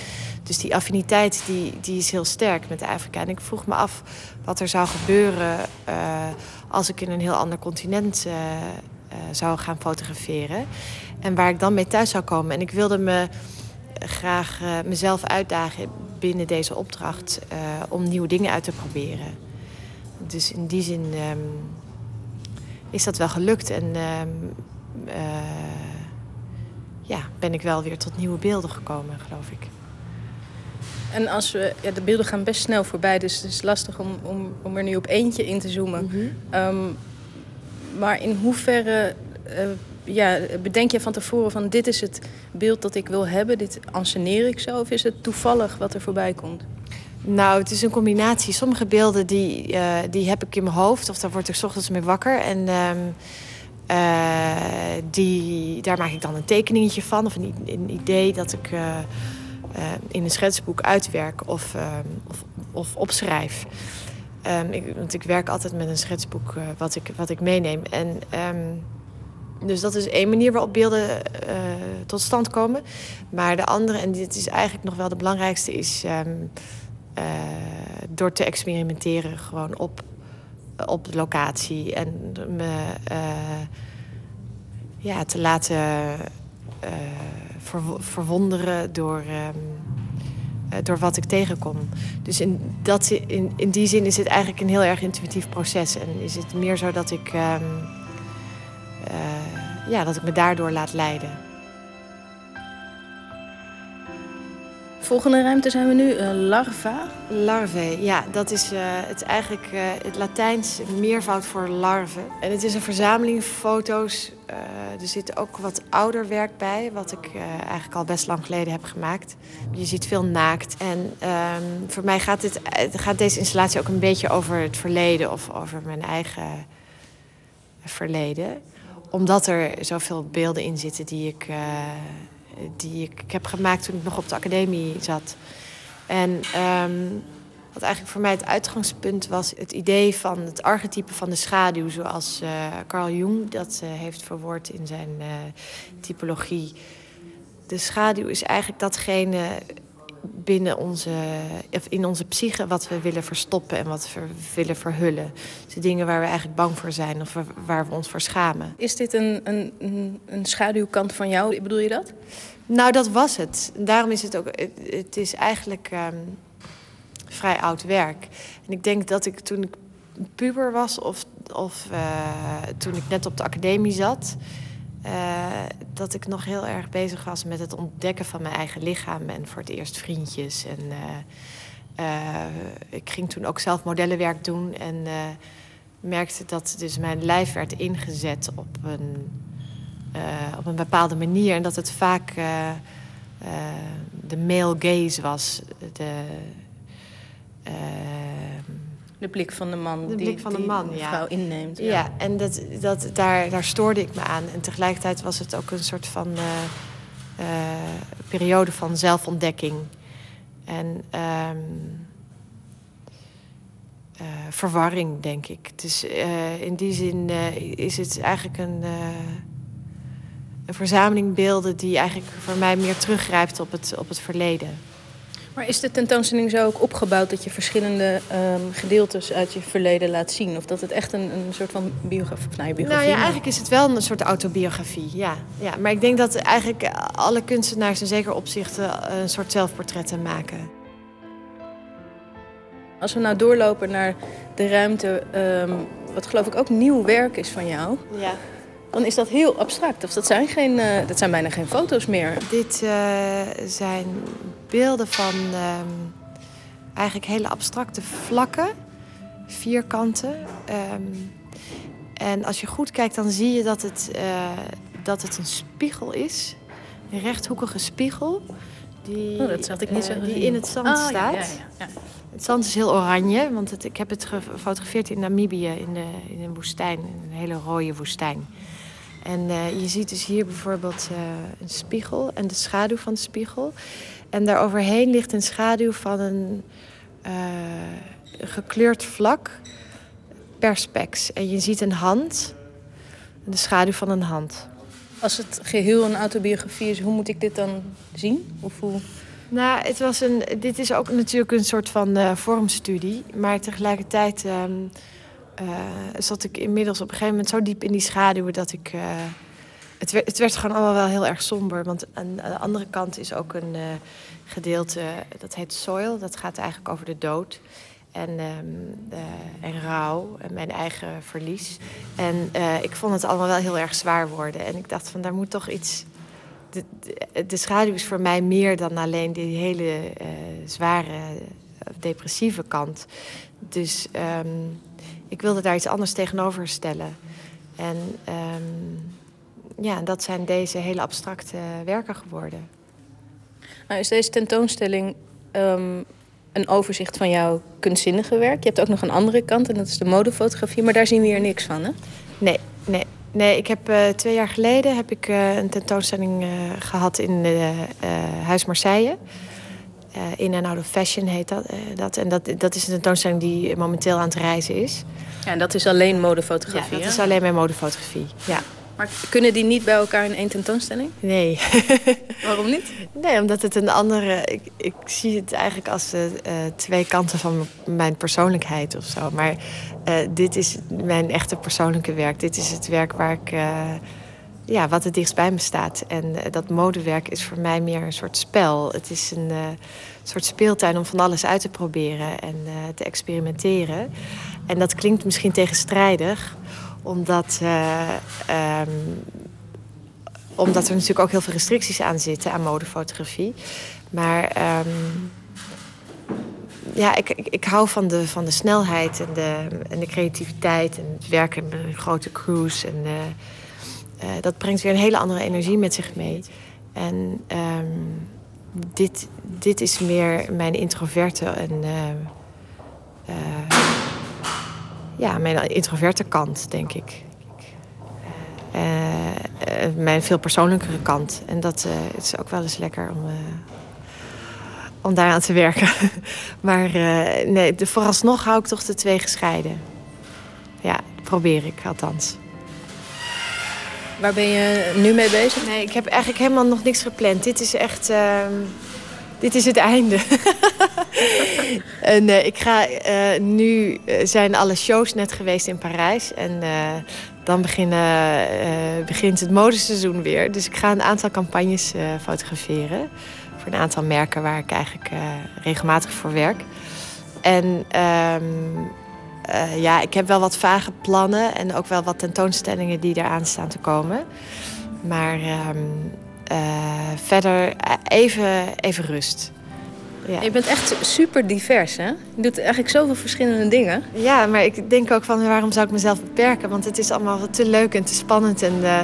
Dus die affiniteit die, die is heel sterk met Afrika. En ik vroeg me af wat er zou gebeuren eh, als ik in een heel ander continent zou gaan fotograferen. En waar ik dan mee thuis zou komen. En ik wilde me graag mezelf uitdagen binnen deze opdracht eh, om nieuwe dingen uit te proberen. Dus in die zin ehm, is dat wel gelukt. En ehm, eh, ja, ben ik wel weer tot nieuwe beelden gekomen, geloof ik. En als we, ja, de beelden gaan best snel voorbij, dus het is lastig om, om, om er nu op eentje in te zoomen. Ehm, maar in hoeverre eh, ja, bedenk je van tevoren van dit is het beeld dat ik wil hebben, dit anseneer ik zo, of is het toevallig wat er voorbij komt? Nou, het is een combinatie. Sommige beelden die, eh, die heb ik in mijn hoofd of daar word ik 's ochtends mee wakker. En ehm, eh, die, daar maak ik dan een tekeningetje van of een, idee dat ik eh, in een schetsboek uitwerk of, ehm, of, of opschrijf. Ehm, ik, want ik werk altijd met een schetsboek wat, ik, wat ik meeneem. En, dus dat is één manier waarop beelden eh, tot stand komen. Maar de andere, en dit is eigenlijk nog wel de belangrijkste, is ehm, eh, door te experimenteren gewoon op, op de locatie. En me eh, ja, te laten verwo- verwonderen door, ehm, eh, door wat ik tegenkom. Dus in, dat, in, in die zin is het eigenlijk een heel erg intuïtief proces. En is het meer zo dat ik, ehm, eh, ja, dat ik me daardoor laat leiden. Volgende ruimte zijn we nu, eh, larva. Larve, ja, dat is eh, het eigenlijk het Latijns meervoud voor larve. En het is een verzameling foto's. Er zit ook wat ouder werk bij, wat ik eigenlijk al best lang geleden heb gemaakt. Je ziet veel naakt. En ehm, voor mij gaat, dit, gaat deze installatie ook een beetje over het verleden of over mijn eigen verleden. Omdat er zoveel beelden in zitten die ik, eh, die ik heb gemaakt toen ik nog op de academie zat. En ehm, wat eigenlijk voor mij het uitgangspunt was, het idee van het archetype van de schaduw, zoals eh, Carl Jung dat eh, heeft verwoord in zijn typologie. De schaduw is eigenlijk datgene binnen onze, of in onze psyche wat we willen verstoppen en wat we willen verhullen. Dus de dingen waar we eigenlijk bang voor zijn of waar- we ons voor schamen. Is dit een, een, een, schaduwkant van jou? Bedoel je dat? Nou, dat was het. Daarom is het ook. Het, het is eigenlijk ehm, vrij oud werk. En ik denk dat ik toen ik puber was of, of eh, toen ik net op de academie zat, eh, dat ik nog heel erg bezig was met het ontdekken van mijn eigen lichaam en voor het eerst vriendjes. En eh, eh, ik ging toen ook zelf modellenwerk doen en merkte dat dus mijn lijf werd ingezet op een op een bepaalde manier. En dat het vaak de male gaze was. De, De blik van de man De die, blik van de die man, ja. vrouw inneemt. ja. en dat, dat, daar, daar stoorde ik me aan. En tegelijkertijd was het ook een soort van eh, eh, periode van zelfontdekking. En ehm, eh, verwarring, denk ik. Dus in die zin is het eigenlijk een, een verzameling beelden die eigenlijk voor mij meer teruggrijpt op het, op het verleden. Maar is de tentoonstelling zo ook opgebouwd dat je verschillende ehm, gedeeltes uit je verleden laat zien? Of dat het echt een, een soort van biografie, nou, biografie Nou ja, eigenlijk is het wel een soort autobiografie, ja. ja. Maar ik denk dat eigenlijk alle kunstenaars in zeker opzichten een soort zelfportretten maken. Als we nou doorlopen naar de ruimte, ehm, wat geloof ik ook nieuw werk is van jou, Ja. dan is dat heel abstract. Of dat zijn, geen, eh, dat zijn bijna geen foto's meer. Dit eh, zijn beelden van ehm, eigenlijk hele abstracte vlakken, vierkanten. Ehm, en als je goed kijkt, dan zie je dat het, eh, dat het een spiegel is. Een rechthoekige spiegel. Die, Oh, dat had ik niet zo eh, Die in het zand Oh, staat. ja, ja, ja. Het zand is heel oranje, want het, ik heb het gefotografeerd in Namibië, in, de, in een woestijn, een hele rode woestijn. En eh, je ziet dus hier bijvoorbeeld een spiegel en de schaduw van de spiegel. En daaroverheen ligt een schaduw van een eh, gekleurd vlak, perspex. En je ziet een hand, de schaduw van een hand. Als het geheel een autobiografie is, hoe moet ik dit dan zien? Of hoe... Nou, het was een, dit is ook natuurlijk een soort van eh, vormstudie. Maar tegelijkertijd ehm, eh, zat ik inmiddels op een gegeven moment zo diep in die schaduwen dat ik. Het, werd, het werd gewoon allemaal wel heel erg somber. Want aan, de andere kant is ook een eh, gedeelte, dat heet soil. Dat gaat eigenlijk over de dood. En, ehm, eh, en rouw en mijn eigen verlies. En eh, ik vond het allemaal wel heel erg zwaar worden. En ik dacht van, daar moet toch iets de, de, schaduw is voor mij meer dan alleen die hele eh, zware eh, depressieve kant. Dus ehm, ik wilde daar iets anders tegenover stellen. En ehm, ja, dat zijn deze hele abstracte werken geworden. Nou, is deze tentoonstelling ehm, een overzicht van jouw kunstzinnige werk? Je hebt ook nog een andere kant en dat is de modefotografie, maar daar zien we hier niks van, hè? Nee, nee. Nee, ik heb eh, twee jaar geleden heb ik, eh, een tentoonstelling eh, gehad in eh, eh, Huis Marseille. Eh, in and out of fashion heet dat. eh, dat. En dat, dat is een tentoonstelling die momenteel aan het reizen is. Ja, en dat is alleen modefotografie, Ja, dat hè? is alleen mijn modefotografie. Ja. Maar kunnen die niet bij elkaar in één tentoonstelling? Nee. Waarom niet? Nee, omdat het een andere. Ik, ik zie het eigenlijk als eh, eh, twee kanten van mijn persoonlijkheid of zo. Maar eh, dit is mijn echte persoonlijke werk. Dit is het werk waar ik. ja, wat het dichtst bij me staat. En dat modewerk is voor mij meer een soort spel. Het is een soort speeltuin om van alles uit te proberen en te experimenteren. En dat klinkt misschien tegenstrijdig, omdat. eh, ehm, omdat er natuurlijk ook heel veel restricties aan zitten aan modefotografie. Maar ehm, ja, ik, ik, ik hou van de, van de snelheid en de, en de creativiteit en het werken met een grote crews. En eh, eh, dat brengt weer een hele andere energie met zich mee. En ehm, dit, dit is meer mijn introverte en ja, mijn introverte kant, denk ik. Eh, eh, mijn veel persoonlijkere kant. En dat eh, is ook wel eens lekker om, om daaraan te werken. maar nee, de, vooralsnog hou ik toch de twee gescheiden. Ja, probeer ik althans. Waar ben je nu mee bezig? Nee, ik heb eigenlijk helemaal nog niks gepland. Dit is echt. Dit is het einde. en eh, ik ga eh, nu eh, zijn alle shows net geweest in Parijs. En dan beginnen, begint het modeseizoen weer. Dus ik ga een aantal campagnes fotograferen. Voor een aantal merken waar ik eigenlijk regelmatig voor werk. En ehm, eh, ja, ik heb wel wat vage plannen en ook wel wat tentoonstellingen die eraan staan te komen. Maar ehm, eh, verder eh, even, even rust. Ja. Je bent echt super divers, hè? Je doet eigenlijk zoveel verschillende dingen. Ja, maar ik denk ook van waarom zou ik mezelf beperken? Want het is allemaal te leuk en te spannend. En eh,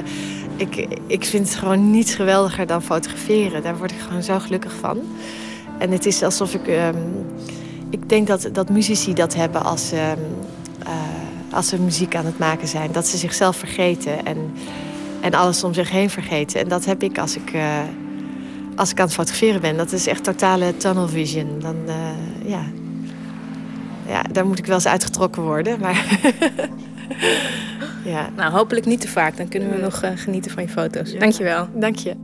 ik, ik vind het gewoon niets geweldiger dan fotograferen. Daar word ik gewoon zo gelukkig van. En het is alsof ik. ehm, ik denk dat, dat muzici dat hebben als, ehm, eh, als ze muziek aan het maken zijn. Dat ze zichzelf vergeten en, en alles om zich heen vergeten. En dat heb ik als ik, eh, als ik aan het fotograferen ben. Dat is echt totale tunnel vision. Dan, eh, ja. ja, daar moet ik wel eens uitgetrokken worden. Maar ja. Nou, hopelijk niet te vaak. Dan kunnen we nog eh, genieten van je foto's. Dankjewel. Dank je.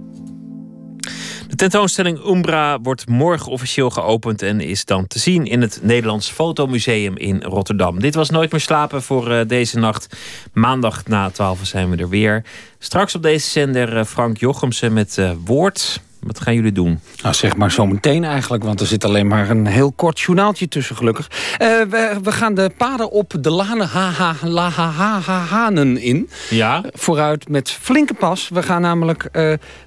De tentoonstelling Umbra wordt morgen officieel geopend en is dan te zien in het Nederlands Fotomuseum in Rotterdam. Dit was Nooit meer slapen voor eh, deze nacht. Maandag na 12 zijn we er weer. Straks op deze zender eh, Frank Jochemsen met eh, Woord. Wat gaan jullie doen? Nou, zeg maar zo meteen eigenlijk, want er zit alleen maar een heel kort journaaltje tussen, gelukkig. We, we gaan de paden op de lanen ha, ha, ha, ha, ha, hanen in. Ja. Vooruit met flinke pas. We gaan namelijk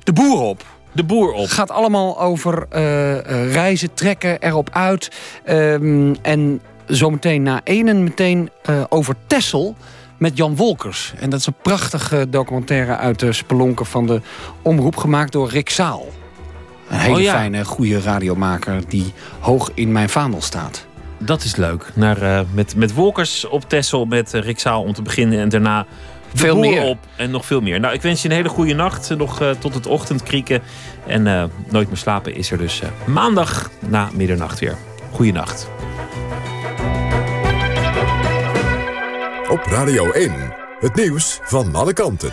de boer op. De boer op. Het gaat allemaal over eh, eh, reizen, trekken, erop uit. Ehm, en zometeen na enen meteen eh, over Tessel met Jan Wolkers. En dat is een prachtige documentaire uit de spelonken van de omroep, gemaakt door Rick Zaal. Een hele Oh ja. fijne, goede radiomaker die hoog in mijn vaandel staat. Dat is leuk. Naar, met, met Wolkers op Tessel, met Rick Zaal om te beginnen. En daarna Veel meer. op en nog veel meer. Nou, ik wens je een hele goede nacht. eh, Nog eh, tot het ochtendkrieken. En eh, Nooit meer slapen is er dus eh, maandag na middernacht weer. Goeienacht. Op Radio 1. Het nieuws van alle kanten.